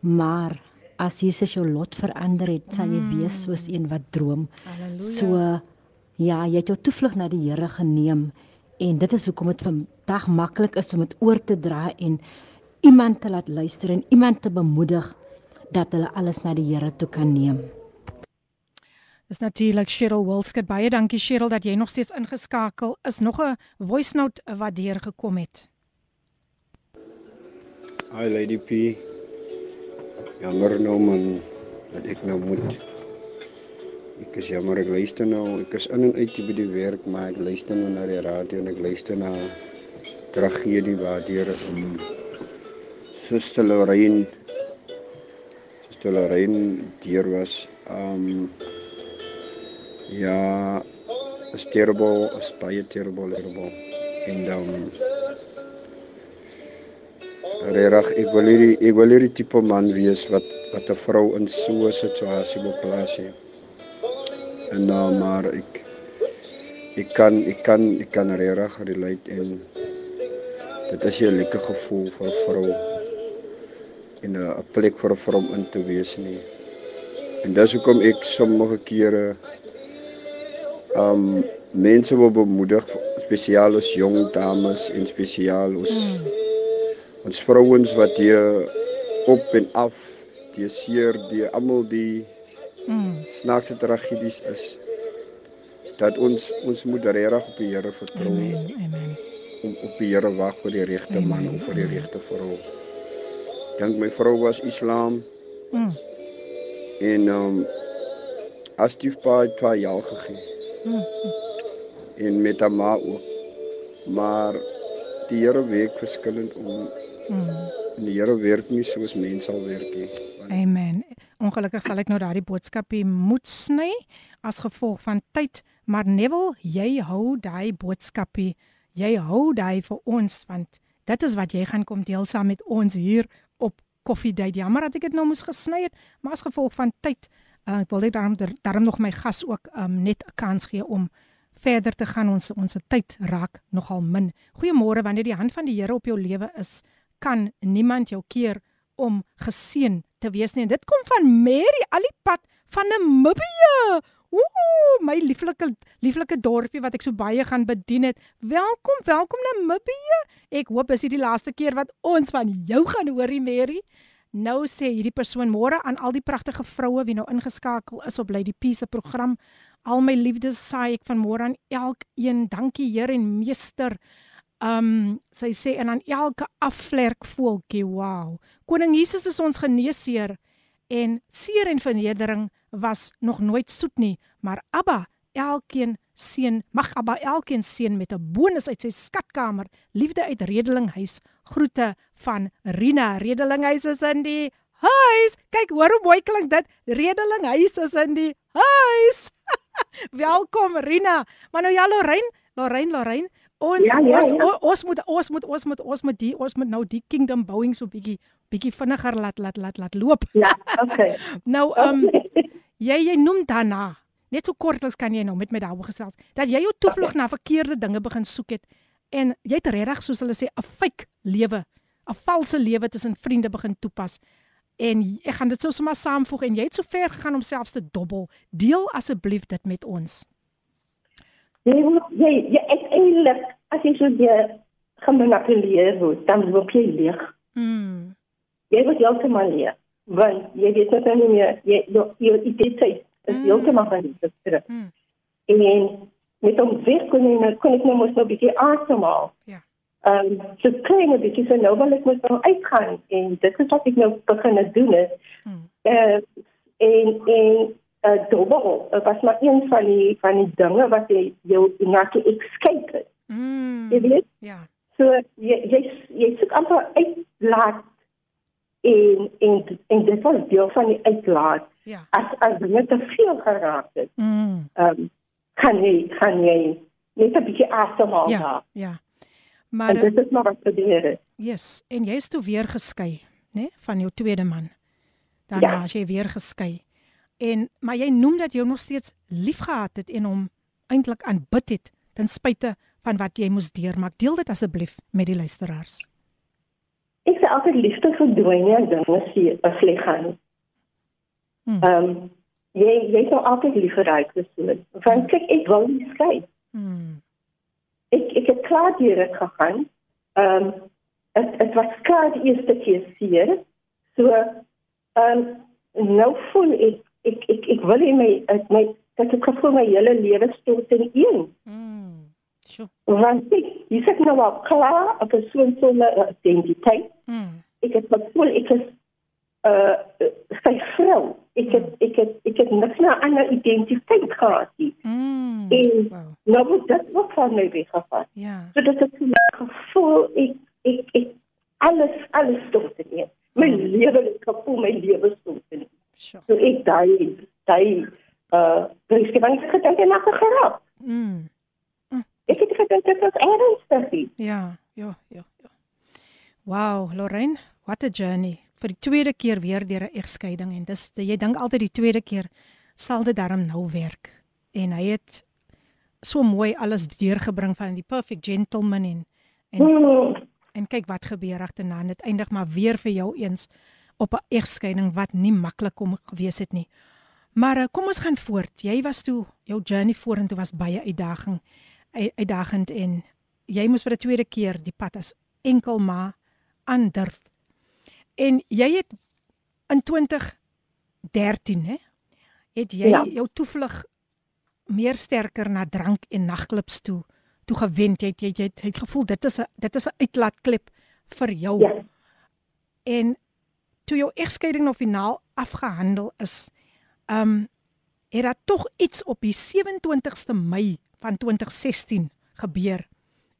Maar as Jesus jou lot verander het, sal jy wees soos een wat droom. Halleluja. So ja, jy het jou toevlug na die Here geneem en dit is hoekom dit vandag maklik is om dit oor te dra en iemand te laat luister en iemand te bemoedig dat hulle alles na die Here toe kan neem. Dis natuurlik Cheryl Wilskut. Baie dankie Cheryl dat jy nog steeds ingeskakel is. Nog 'n voice note wat deur gekom het. Hi Lady P. Jammer nou man dat ek nou moet. Ek is jammer ek luister nou. Ek is in en uit by die werk, maar ek luister nou na die radio en ek luister na tragedie waardeur um, Suster Lorraine Suster Lorraine deur was. Um ja, is terrible, is baie terrible, terrible. En dan um, Regtig, ek wil hierdie ek wil hierdie tipe man wees wat wat 'n vrou in so 'n situasie wil plaas nie. En nou maar ek ek kan ek kan ek kan regtig relate en dit is 'n lekker gevoel vir 'n vrou in 'n plek vir 'n vrou in te wees nie. En dis hoekom ek sommige kere um mense wil bemoedig spesiaal as jong dames en spesiaal ons mm ons vrouens wat hier op en af die seer die almal die mm. snaakse tragedies is dat ons ons moet regtig op die Here vertrou Amen. Amen. om op die Here wag vir die regte man of vir die regte vrou. Dink my vrou was Islam. Mm. En ehm um, as die pa het pa ja gegee. Mm. En met haar ma ook. Maar die Here werk verskillend om Mm. Die Here werk nie soos mense sal werk nie. Amen. Ongelukkig sal ek nou daardie boodskapie moet sny as gevolg van tyd, maar Neville, jy hou daai boodskapie. Jy hou daai vir ons want dit is wat jy gaan kom deel saam met ons hier op Coffee Date. Jammer dat ek dit nou moes gesny het, maar as gevolg van tyd, uh, ek wil net daarom daarom nog my gas ook um, net 'n kans gee om verder te gaan. Ons ons tyd raak nogal min. Goeiemôre, wanneer die hand van die Here op jou lewe is, kan niemand jou keer om geseën te wees nie. En dit kom van Mary Alipad van Namibië. Ooh, my lieflike lieflike dorpie wat ek so baie gaan bedien het. Welkom, welkom Namibië. Ek hoop dis die laaste keer wat ons van jou gaan hoorie Mary. Nou sê hierdie persoon môre aan al die pragtige vroue wie nou ingeskakel is op Lady Peace se program. Al my liefdes saai ek van môre aan elkeen. Dankie Heer en Meester. Um sy sê en aan elke afvlerk voeltjie, wow. Koning Jesus is ons geneesheer en seer en vernedering was nog nooit soet nie, maar Abba, elkeen seën, mag Abba elkeen seën met 'n bonus uit sy skatkamer, liefde uit Redelinghuis. Groete van Rina. Redelinghuis is in die huis. Kyk, hoor hoe mooi klink dit. Redelinghuis is in die huis. Welkom Rina. Maar nou ja, Lorraine, Lorraine, Lorraine, Ons ja, ja, ons, ja. ons moet ons moet ons moet ons moet die ons moet nou die kingdom bouing so bietjie bietjie vinniger laat laat laat laat loop. Ja, okay. nou ehm um, jy jy noem daarna. Net so kortliks kan jy nou met my daaroor gesels dat jy jou toevlug okay. na verkeerde dinge begin soek het en jy het regtig soos hulle sê 'n fake lewe, 'n valse lewe tussen vriende begin toepas. En ek gaan dit sou sommer saamvoeg en jy het so ver gegaan om selfs te dobbel. Deel asseblief dit met ons. Jy jy jy ek eintlik as jy so die gemanipuleer word, dan word jy leeg. Mm. Jy word heeltemal leeg. Want jy weet net nie meer jy jy identiteit is mm. heeltemal van die terug. Mm. En met hom weg kon ek kon ek nou mos nou 'n bietjie asemhaal. Ja. Ehm um, so klein 'n bietjie so nou wil ek moet nou uitgaan en dit is wat ek nou begin doen is. Mm. Uh, en en 'n uh, dobbel. Dit was maar een van die van die dinge wat jy jou inakkie escape het. Mm. Jy weet? Ja. So jy jy jy soek amper uitlaat en en en dit was deel van die uitlaat. Ja. As as jy te veel geraak het. Mm. Ehm um, kan jy kan jy net 'n bietjie asemhaal ja, daar. Ja. Maar en dit is maar wat gebeur het. Yes, en jy's toe weer geskei, né, nee, van jou tweede man. Daarna Ja. as jy weer geskei. En maar jy noem dat jy hom nog steeds liefgehad het en hom eintlik aanbid het ten spyte van wat jy moes deurmaak. Deel dit asseblief met die luisteraars. Ek sê altyd liefde verdwyn nie as dinge se sleg gaan. Hmm. Ehm um, jy jy sou altyd lief vir daai persoon. Want kyk, ek wou nie skei. Hmm. ek ek het klaar deur dit gegaan. Ehm um, dit dit was klaar die eerste keer seer. So ehm um, nou voel ek ek ek ek wil nie my my ek het gevoel my hele lewe stort in een. Mm. Sjoe. Want ek jy sê nou al klaar 'n persoon sonder 'n identiteit. Mm. Ek het gevoel ek is uh sy vrou. Ek het ek het ek het niks na 'n ander identiteit gehad nie. Mm. En Wow. nou word dit ook van my weggevat. Ja. So dit het gevoel ek ek ek alles alles stort in. My lewe het gevoel my lewe stort in. Sjoe. So ek daai daai uh dis gewang gedink en ek geraak. Mm. Ek het gedink dit was ernstig. Ja, ja, ja, ja. Wow, Lorraine, what a journey. Vir die tweede keer weer deur 'n egskeiding en dis jy dink altyd die tweede keer sal dit darm nou werk. En hy het so mooi alles deurgebring van die perfect gentleman en en, Hmm. en kyk wat gebeur agterna. Dit eindig maar weer vir jou eens op 'n egskeiding wat nie maklik kom gewees het nie. Maar uh, kom ons gaan voort. Jy was toe jou journey vorentoe was baie uitdaging uit- uitdagend en jy moes vir 'n tweede keer die pad as enkel ma aandurf. En jy het in 2013 hè het jy Ja. jou toevlug meer sterker na drank en nagklubs toe toe gewend. Jy het, jy het, jy het, jy het gevoel dit is 'n dit is 'n uitlaatklep vir jou. Ja. En toe jou egskeiding nou finaal afgehandel is, ehm um, het daar tog iets op die 27ste Mei van 2016 gebeur.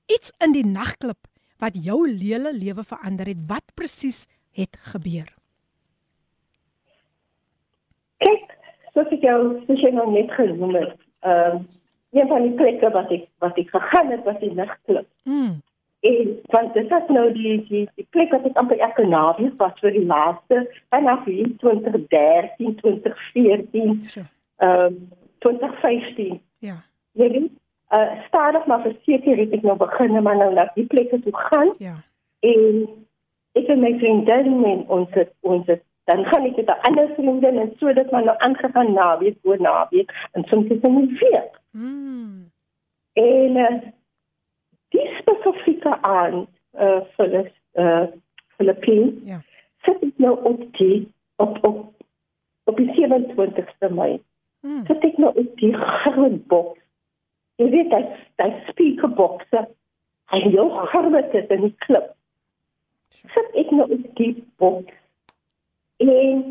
Iets in die nagklub wat jou hele lewe verander het. Wat presies het gebeur? Kyk, soos ek jou soos jy nou net genoem het, ehm een van die plekke wat ek wat ek gegaan het was die nagklub. Mm. En want dit was nou die die die plek wat ek amper elke naweek was vir die laaste vanaf hier 2013, 2014, So. ehm 2015. Ja. Jy weet, uh, stadig maar verseker het ek nou begin maar nou na die plekke toe gaan Ja. en ek en my vriendin en ons het, ons het, dan gaan ek met 'n ander vriendin en so dit maar nou aangegaan naweek voor naweek en soms is dit nie week. Mm. En uh, die spesifieke aand uh, vir die uh, Filippine Ja. sit ek nou op die op op op die 27ste Mei. Mm. Sit ek nou op die groot boks. Jy weet dat dat speakerbokse hy heel groot is in die klip. Sit ek nou op die boks. En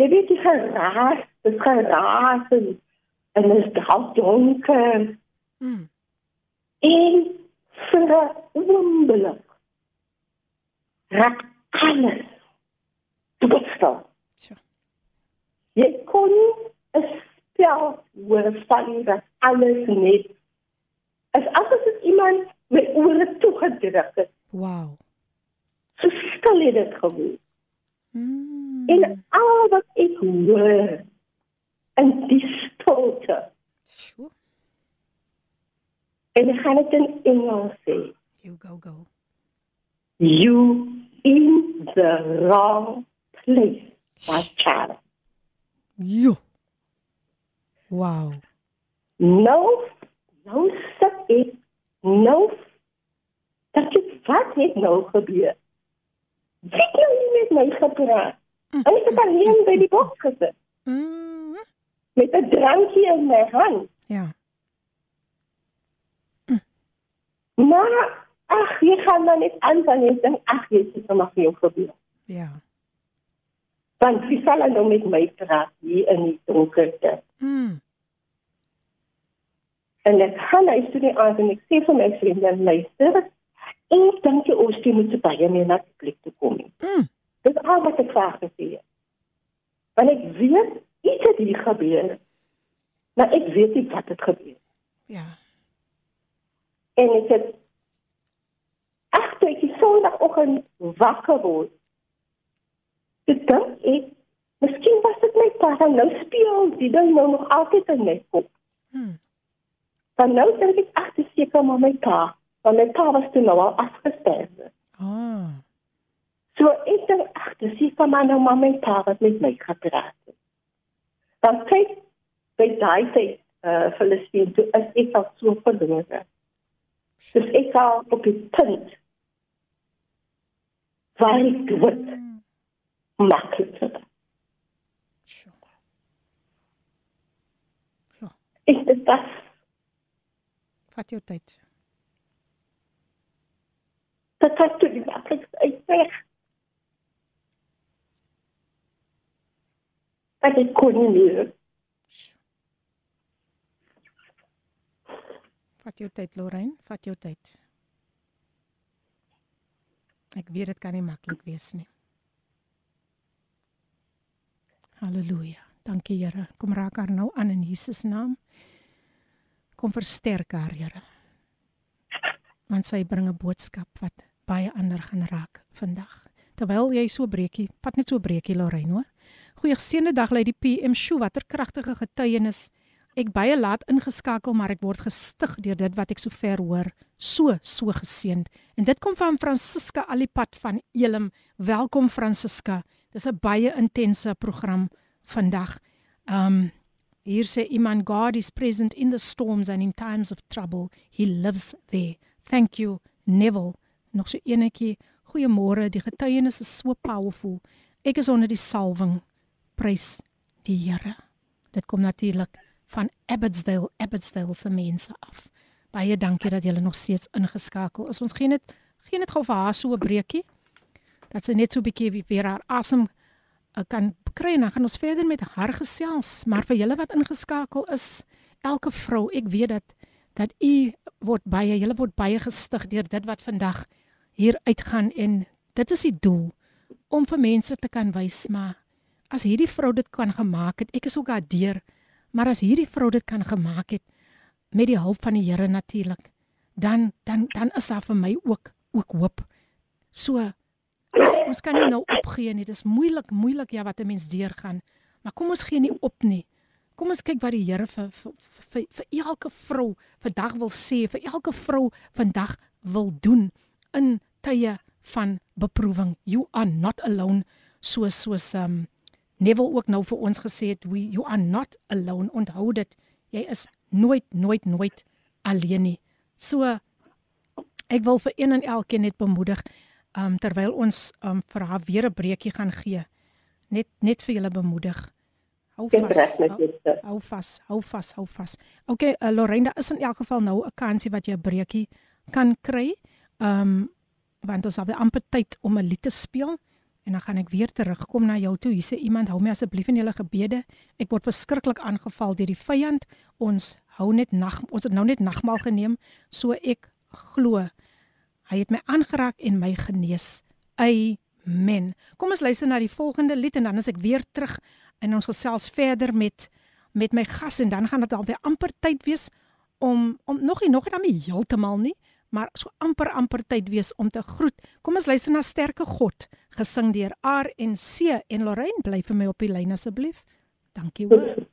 jy weet die geraas, dis geraas en en dit is dalk donker. Mm. En vir 'n oomblik raak alles doodstil. So. Jy kon nie 'n spel hoor van dat alles net as asof dit iemand met ore toegedruk het. Wow. So stil het dit gewoon. Mm. En al wat ek hoor in die stilte. Sjoe. En ek gaan dit in Engels sê. You go go. You in the wrong place, my child. Jo. Wow. Nou, nou sit ek nou dat dit wat het nou gebeur. Wie het nou nie met my gepraat? En ek het alleen by die boks gesit Mm. met 'n drankie in my hand. Ja. Maar ag, jy gaan dan net aan van jy dink ag, jy sit nou maar vir jou gebeur. Ja. Want wie sal nou met my praat hier in die donkerte? Mm. En ek gaan huis toe die aand en ek sê vir my vriende, luister, ek dink jy oorsprong moet baie meer na die plek toe kom. Mm. Dis al wat ek graag gesê het. Want ek weet iets het hier gebeur. Maar ek weet nie wat het gebeur. Ja. En ek het Sondagoggend wakker word, dit dink ek, miskien was dit my pa, en nou speel die ding nou nog altyd in my kop. Hmm. Dan nou dink ek ag, dis seker maar my pa, want my pa was toe nou al afgestorwe. Ah. So ek dink ag, dis seker maar nou maar my pa wat met my gepraat het. Dan kyk by daai tyd uh Filistien toe is ek al so verlore. Dus ek al op die punt waar ek dood maklik het. Ek het dit Wat jou tyd. Dat het toe die maklik uitweg. Dat ek kon nie meer. Vat jou tyd, Lorraine, vat jou tyd. Ek weet dit kan nie maklik wees nie. Halleluja. Dankie Here. Kom raak haar nou aan in Jesus naam. Kom versterk haar, Here. Want sy bring 'n boodskap wat baie ander gaan raak vandag. Terwyl jy so breekie, vat net so breekie Lorraine, hoor. Goeie geseënde dag lê die PM show watter kragtige getuienis. Ek baie laat ingeskakel, maar ek word gestig deur dit wat ek sover hoor. So so geseënd. En dit kom van Francisca Alipat van Elim. Welkom Francisca. Dis 'n baie intense program vandag. Um hier sê iemand God is present in the storms and in times of trouble. He lives there. Thank you Neville. Nog so enetjie. Goeiemôre. Die getuienis is so powerful. Ek is onder die salwing. Prys die Here. Dit kom natuurlik van Abbotsdale, Abbotsdale se mense af. Baie dankie dat julle nog steeds ingeskakel is. Ons gee net gee net gou vir haar so 'n breekie. Dat sy net so 'n bietjie weer haar asem uh, kan kry en dan gaan ons verder met haar gesels. Maar vir julle wat ingeskakel is, elke vrou, ek weet dat dat u word baie, julle word baie gestig deur dit wat vandag hier uitgaan en dit is die doel om vir mense te kan wys maar as hierdie vrou dit kan gemaak het, ek is ook daardeur Maar as hierdie vrou dit kan gemaak het met die hulp van die Here natuurlik, dan dan dan is daar vir my ook ook hoop. So ons, ons kan nie nou opgee nie. Dit is moeilik, moeilik ja wat 'n mens deurgaan. Maar kom ons gee nie op nie. Kom ons kyk wat die Here vir vir, vir vir elke vrou vandag wil sê, vir elke vrou vandag wil doen in tye van beproewing. You are not alone. So so um Neville ook nou vir ons gesê het we you are not alone. Onthou dit jy is nooit nooit nooit alleen nie. So ek wil vir een en elkeen net bemoedig um, terwyl ons um, vir haar weer 'n breekie gaan gee net net vir julle bemoedig. Hou vas hou vas hou vas hou vas. Okay uh, Lorenda is in elk geval nou 'n kansie wat jy 'n breekie kan kry um, want ons het amper tyd om 'n lied te speel En dan gaan ek weer terugkom na jou toe. Hier sê iemand, hou my asseblief in julle gebede. Ek word verskriklik aangeval deur die vyand. Ons hou net nag, ons het nou net nagmaal geneem, so ek glo hy het my aangeraak en my genees. Amen. Kom ons luister na die volgende lied en dan is ek weer terug en ons gesels verder met met my gas en dan gaan dit alweer amper tyd wees om om nog nie nog nie heeltemal nie, maar so amper amper tyd wees om te groet. Kom ons luister na Sterke God, gesing deur R en C en Lorraine bly vir my op die lyn asseblief. Dankie hoor.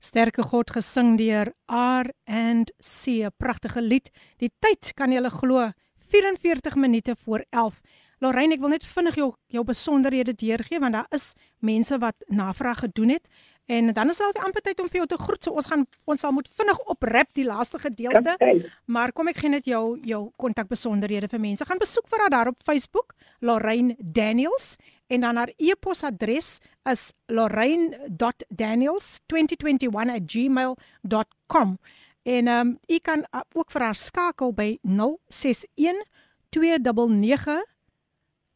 Sterke God gesing deur R and C, pragtige lied. Die tyd kan jy glo 44 minute voor 11. Lorraine, ek wil net vinnig jou jou besonderhede deurgee want daar is mense wat navraag gedoen het En dan is al die amper tyd om vir jou te groet. So ons gaan ons sal moet vinnig oprap die laaste gedeelte. Okay. Maar kom ek gee net jou jou kontakbesonderhede vir mense. Gaan besoek vir haar daar op Facebook, Lorraine Daniels en dan haar e-posadres is lorraine.daniels2021@gmail.com. En ehm um, u kan uh, ook vir haar skakel by 061 299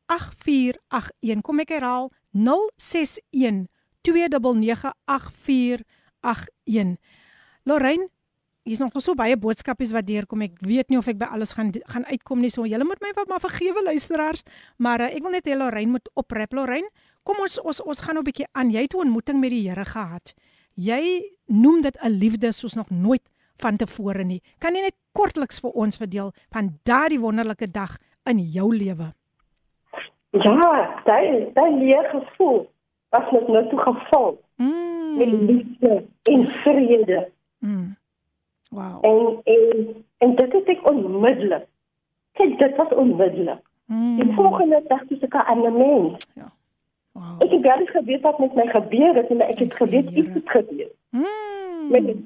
8481. Kom ek herhaal 061 0891104881. Lorraine, hier's nog so baie boodskapies wat deurkom. Ek weet nie of ek by alles gaan gaan uitkom nie. So julle moet my wat maar vergewe luisteraars, maar uh, ek wil net hê Lorraine moet oprap. Lorraine, kom ons ons ons gaan nou 'n bietjie aan. Jy het 'n ontmoeting met die Here gehad. Jy noem dit 'n liefde soos nog nooit van tevore nie. Kan jy net kortliks vir ons verdeel van daardie wonderlike dag in jou lewe? Ja, daai daai leer gevoel was net nou toe geval. Mm. Met liefde en vrede. Mm. Wow. En en en dit het ek onmiddellik. Kyk, dit was onmiddellik. Mm. Die volgende dag toe ek 'n ander mens. Ja. Wow. Ek het baie geweet wat met my gebeur het en ek het geweet iets het gebeur. Mm. Met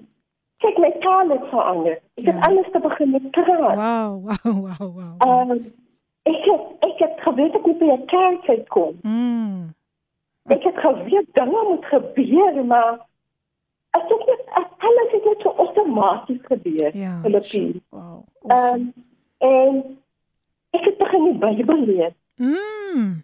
kyk my taal het verander. Ek het Ja. alles te begin met praat. Wow, wow, wow, wow. Ehm ek het ek het geweet ek moet by 'n kerk uitkom. Mm. Ek het geweet dinge moet gebeur, maar ek het net alles het net so outomaties gebeur. Ja. Filippine. Wow. Ehm Awesome. en ek het begin die Bybel lees. Mm.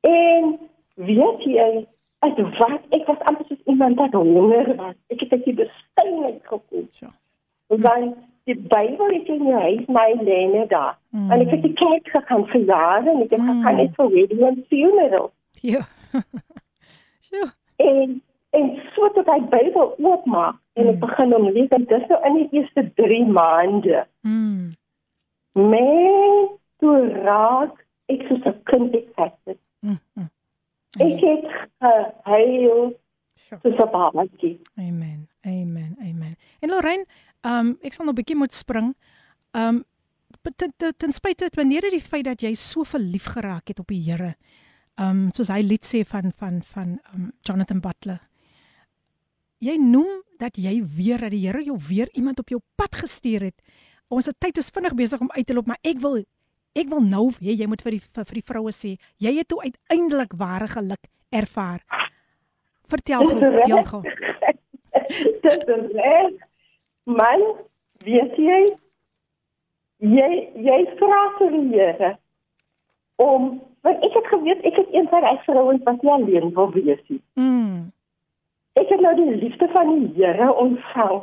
En weet jy, as wat ek was amper soos iemand wat honger was. Ek het uit die bestuinheid gekom. So. Want die Bybel is in jou huis, my lene daar. Mm. En ek het die kerk gegaan vir jare en ek het Mm. gegaan net vir wedding en funeral. Ja. Sjoe. En en so tot hy Bybel oopmaak en ek Mm. begin hom lees en dis nou in die eerste 3 maande. Mm. Men toe raak ek soos 'n kind ek het. Mm. mm. Ek het gehuil soos 'n babatjie. Amen. Amen. Amen. En Lorraine, ehm um, ek sal nog 'n bietjie moet spring. Ehm um, ten, ten, ten spyte wanneer dit die feit dat jy so verlief geraak het op die Here. Ehm um, soos hy lied sê van van van um, Jonathan Butler. Jy noem dat jy weer dat die Here jou weer iemand op jou pad gestuur het. Ons tyd is vinnig besig om uit te loop, maar ek wil ek wil nou hê jy moet vir die vir, vir die vroue sê, jy het toe uiteindelik ware geluk ervaar. Vertel gou, reg. deel gou. Dit is reg. Man, weet jy? Jy jy vra vir die Here om want ek het geweet ek is een van die vrouens wat nie alleen wil wees nie. Mm. Ek het nou die liefde van die Here ontvang.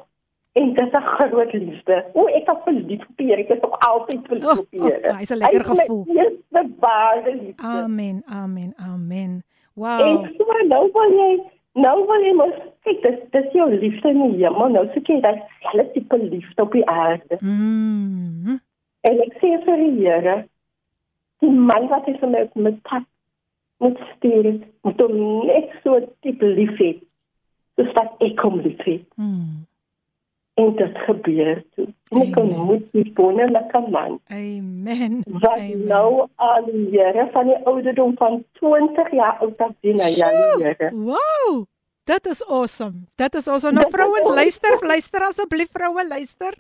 En dit is 'n groot liefde. O, ek was verlief op die Here. Ek is nog altyd verlief Oh, op die oh, Here. hy is 'n lekker Hy my gevoel. Eerste ware liefde. Amen, amen, amen. En Wow. so nou wil jy nou wil jy mos kyk dis dis jou liefde in die hemel. Nou soek jy daai selfde tipe liefde op die aarde. Mm. En ek sê vir die Here, die man wat hy vir my op my pad moet stuur, moet hom net so diep lief hê. Soos wat ek hom lief het. Mm. En dit gebeur toe. En ek ontmoet die wonderlike man. Amen. Wat Amen. nou aan die Here van die ouderdom van 20 jaar oud af sien hy aan die Here. Wow. Dit is awesome. Dit is awesome. Nou vrouens, awesome. luister, luister asseblief vroue, luister.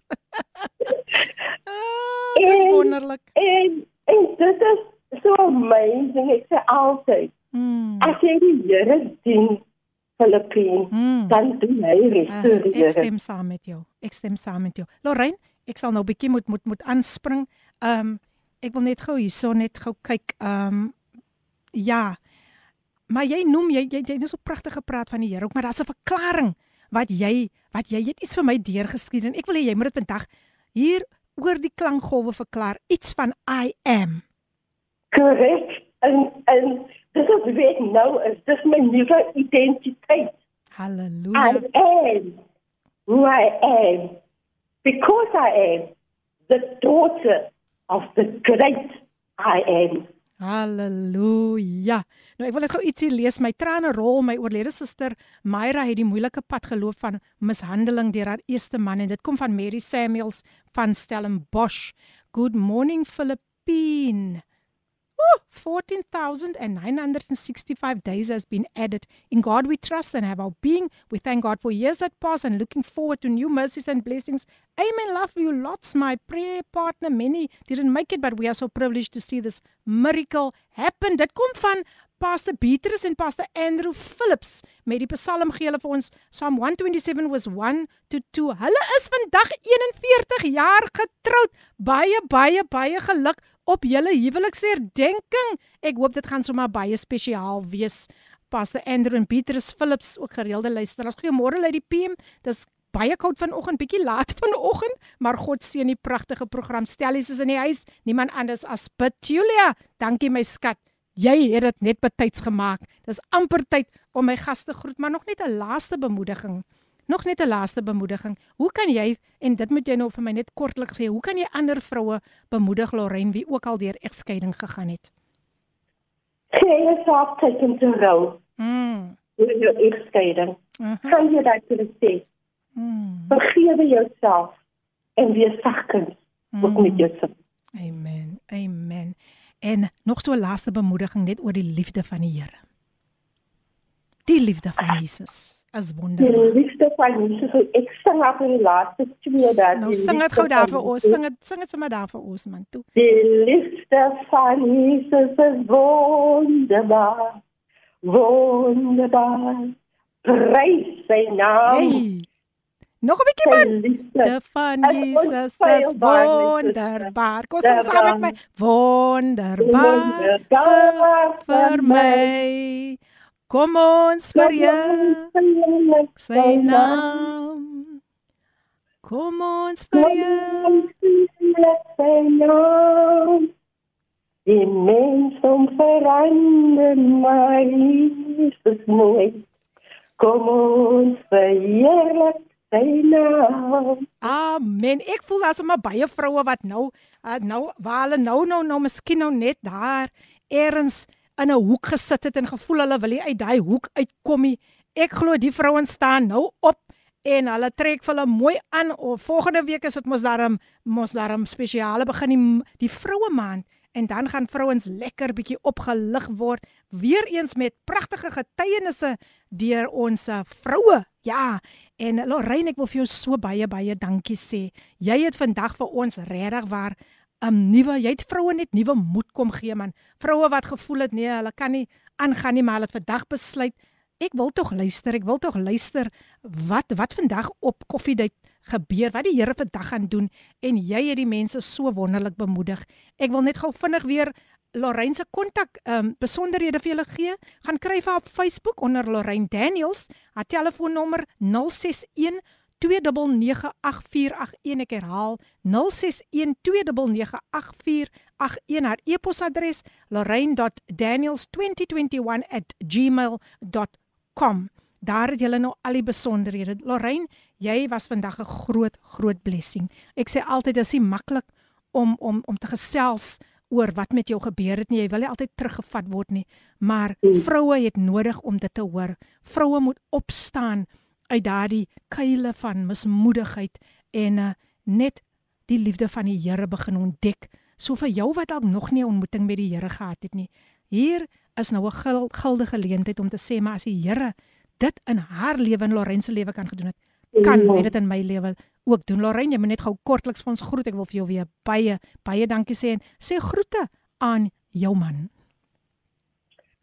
ah, dis En- wonderlik. En en dit is so amazing. Ek sê altyd, Mm. as jy die Here dien, Filippine, Mm. dan doen hy Ag, vir die Ek stem saam met jou. Ek stem saam met jou. Lorraine, ek sal nou 'n bietjie moet moet moet aanspring. Ehm um, ek wil net gou hierso net gou kyk. Ehm um, ja. Maar jy noem jy jy jy het so pragtig gepraat van die Here ook, maar daar's 'n verklaring wat jy wat jy het iets vir my deurgeskiet en ek wil hê jy moet dit vandag hier oor die klankgolwe verklaar iets van I am. Korrek. En en dis is wie ek nou is. Dis my nuwe identiteit. Halleluja. I am who I am because I am the daughter of the great I am. Halleluja. Nou ek wil net gou ietsie lees. My trane rol. My oorlede suster Myra het die moeilike pad geloop van mishandeling deur haar eerste man en dit kom van Mary Samuels van Stellenbosch. Good morning Philippine. Ooh, 14,965 days has been added. In God we trust and have our being. We thank God for years that pass and looking forward to new mercies and blessings. Amen. Love you lots. My prayer partner, many didn't make it, but we are so privileged to see this miracle happen. Dit kom van Pastor Beatrice en Pastor Andrew Phillips met die Psalm gee hulle vir ons Psalm 127 was 1 to 2. Hulle is vandag 41 jaar getroud. Baie baie baie geluk op julle huweliksherdenking. Ek hoop dit gaan sommer baie spesiaal wees. Pastor Andrew en Beatrice Phillips ook gereelde luisteraars. Goeiemôre uit die PM. Dis baie koud vanoggend, bietjie laat vanoggend, maar God seën die pragtige program. Stellies is in die huis. Niemand anders as Bid Julia. Dankie my skat. Jy het dit net betyds gemaak. Dis amper tyd om my gaste groet, maar nog net 'n laaste bemoediging. Nog net 'n laaste bemoediging. Hoe kan jy en dit moet jy nou vir my net kortliks sê, hoe kan jy ander vroue bemoedig Lorraine wie ook al deur egskeiding gegaan het? Gee jouself tyd om te rou. Mm. Oor jou egskeiding. Uh -huh. Kan jy dit vir sê? mm. Vergewe jouself en wees sagkens ook met jouself. Amen. Amen. En nog so 'n laaste bemoediging net oor die liefde van die Here. Die liefde van Jesus is Die wonderbaar. liefde van Jesus, so ek sing op die laaste twee dat Nou die sing dit gou daar vir ons. Sing dit sing dit sommer daar vir ons man toe. Die liefde van Jesus is wonderbaar, wonderbaar. Prys sy naam. Hey. Nog 'n bietjie man. De van Jesus is my wonderbaar. Kom Daarvan. saam met my. Wonderbaar vir, Wonderbaar vir my. Kom ons verheerlik sy naam. Kom ons verheerlik sy naam. Die mens om verander, maar Jesus nooit. Kom ons verheerlik sy naam. Amen. Ek voel daar's maar baie vroue wat nou uh, nou waar hulle nou nou nou miskien nou net daar eers in 'n hoek gesit het en gevoel hulle wil nie uit daai hoek uitkom nie. Ek glo die vrouens staan nou op en hulle trek hulle mooi aan. O, volgende week is dit mos daarom mos daarom spesiale begin die, die vroue maand en dan gaan vrouens lekker bietjie opgelig word weer eens met pragtige getuienisse deur ons uh, vroue. Ja, en Lorraine, ek wil vir jou so baie baie dankie sê. Jy het vandag vir ons regtig waar um, nuwe, jy het vroue net nuwe moed kom gee man. Vroue wat gevoel het nee, hulle kan nie aangaan nie, maar hulle het vandag besluit ek wil tog luister, ek wil tog luister wat wat vandag op koffiedייט gebeur, wat die Here vandag gaan doen en jy het die mense so wonderlik bemoedig. Ek wil net gou vinnig weer Lorraine se kontak ehm um, besonderhede vir julle gee. Gaan kry vir haar op Facebook onder Lorraine Daniels. Haar telefoonnommer 061 2998481 ek herhaal 061 2998481 haar e-posadres lorraine.daniels2021@gmail.com daar het julle nou al die besonderhede. Lorraine jy was vandag 'n groot groot blessing. Ek sê altyd dis nie maklik om om om te gesels oor wat met jou gebeur het nie. Jy wil nie altyd teruggevat word nie. Maar vroue het nodig om dit te hoor. Vroue moet opstaan uit daardie kuile van mismoedigheid en uh, net die liefde van die Here begin ontdek. So vir jou wat dalk nog nie 'n ontmoeting met die Here gehad het nie. Hier is nou 'n guldige geleentheid om te sê maar as die Here dit in haar lewe en Lorraine se lewe kan gedoen het, kan hy dit in my lewe ook doen. Lorraine, jy moet net gou kortliks vir ons groet. Ek wil vir jou weer baie baie dankie sê en sê groete aan jou man.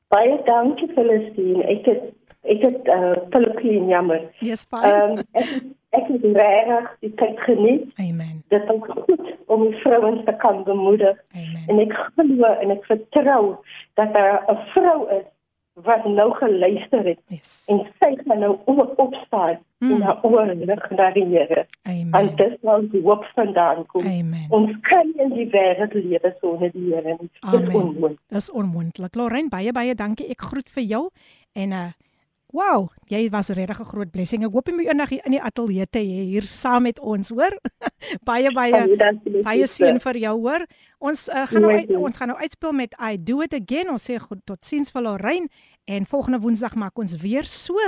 Baie dankie Celestine. Ek het ek het uh, Filippine jammer. Yes, fine. Ehm um, ek ek het regtig die tyd geniet. Amen. Dit is goed om die vrouens te kan bemoedig. Amen. En ek glo en ek vertrou dat daar 'n vrou is wat nou geluister het Yes. en sy gaan nou ook opstaan mm. en haar oor rig na die Here. En Amen. dis waar die hoop vandaan kom. Amen. Ons kan in die wêreld lewe sonder die Here. Dit is onmoontlik. Dis onmoontlik. Lorraine, baie baie dankie. Ek groet vir jou en uh wow, jy was regtig 'n groot blessing. Ek hoop jy moet eendag in die ateljee te hê hier saam met ons, hoor? baie baie Baie dankie, baie seën vir jou, hoor? Ons uh, gaan nou uit, ons gaan nou uitspeel met I do it again. Ons sê goed totsiens vir Lorraine en volgende Woensdag maak ons weer so.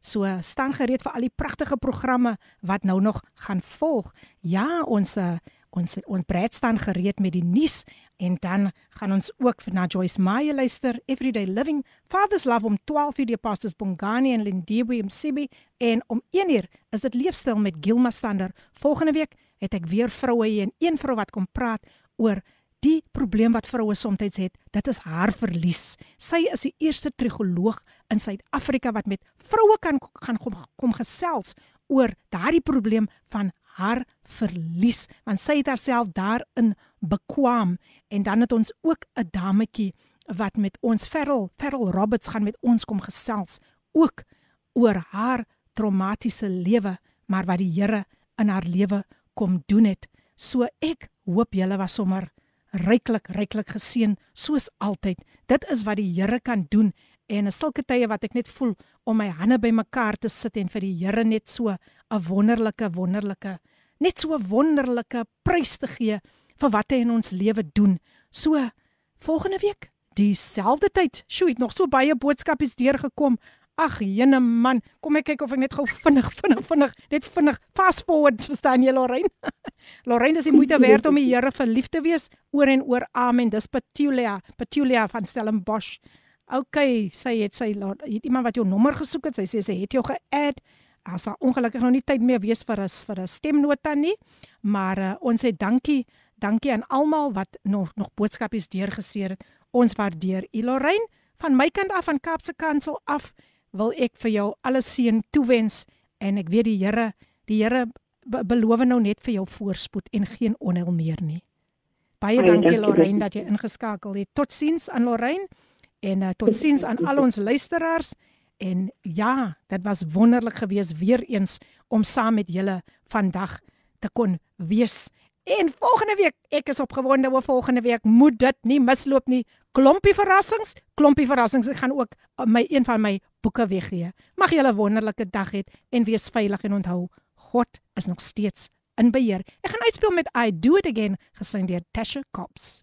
So staan gereed vir al die pragtige programme wat nou nog gaan volg. Ja, ons uh, ons ons Brad staan gereed met die nuus en dan gaan ons ook na Joyce Meyer luister Everyday Living Father's Love om 12:00 die Apostles Bongani en Lindiwe Msibi en om 1:00 is dit leefstyl met Gilma Stander. Volgende week het ek weer vroue en een vrou wat kom praat oor die probleem wat vroue soms het. Dit is haar verlies. Sy is die eerste trigoloog in Suid-Afrika wat met vroue kan gaan kom, kom gesels oor daardie probleem van haar verlies want sy het haarself daarin bekwam en dan het ons ook 'n dametjie wat met ons Ferrel Ferrel Roberts gaan met ons kom gesels ook oor haar traumatiese lewe maar wat die Here in haar lewe kom doen het so ek hoop julle was sommer ryklik ryklik geseën soos altyd dit is wat die Here kan doen En 'n sulke tye wat ek net voel om my hande bymekaar te sit en vir die Here net so 'n wonderlike wonderlike net so wonderlike prys te gee vir wat hy in ons lewe doen. So volgende week dieselfde tyd. Sjoe, het nog so baie boodskapies deurgekom. Ag, jene man, kom ek kyk of ek net gou vinnig vinnig vinnig net vinnig fast forward verstaan jy Lorraine? Lorraine is die moeite werd om die Here verlief te wees oor en oor. Amen. Dis Petulia, Petulia van Stellenbosch. OK, sy het sy het iemand wat jou nommer gesoek het. Sy sê sy het jou ge-add. As daar ongelukkig nog nie tyd meer wees vir 'n vir 'n stemnota nie, maar uh, ons sê dankie, dankie aan almal wat nog nog boodskapies deurgestuur het. Ons waardeer. Lorraine van my kant af van Kaapse Kansel af wil ek vir jou alles seën toewens en ek weet die Here, die Here be beloof nou net vir jou voorspoed en geen onheil meer nie. Baie dankie Lorraine dat jy ingeskakel het. Totsiens aan Lorraine en uh, totsiens aan al ons luisteraars en ja, dit was wonderlik geweest weer eens om saam met julle vandag te kon wees. En volgende week, ek is opgewonde oor volgende week. Moet dit nie misloop nie. Klompie verrassings, klompie verrassings. Ek gaan ook uh, my een van my boeke weggee. Mag julle 'n wonderlike dag hê en wees veilig en onthou, God is nog steeds in beheer. Ek gaan uitspeel met I Do It Again gesing deur Tasha Cobbs.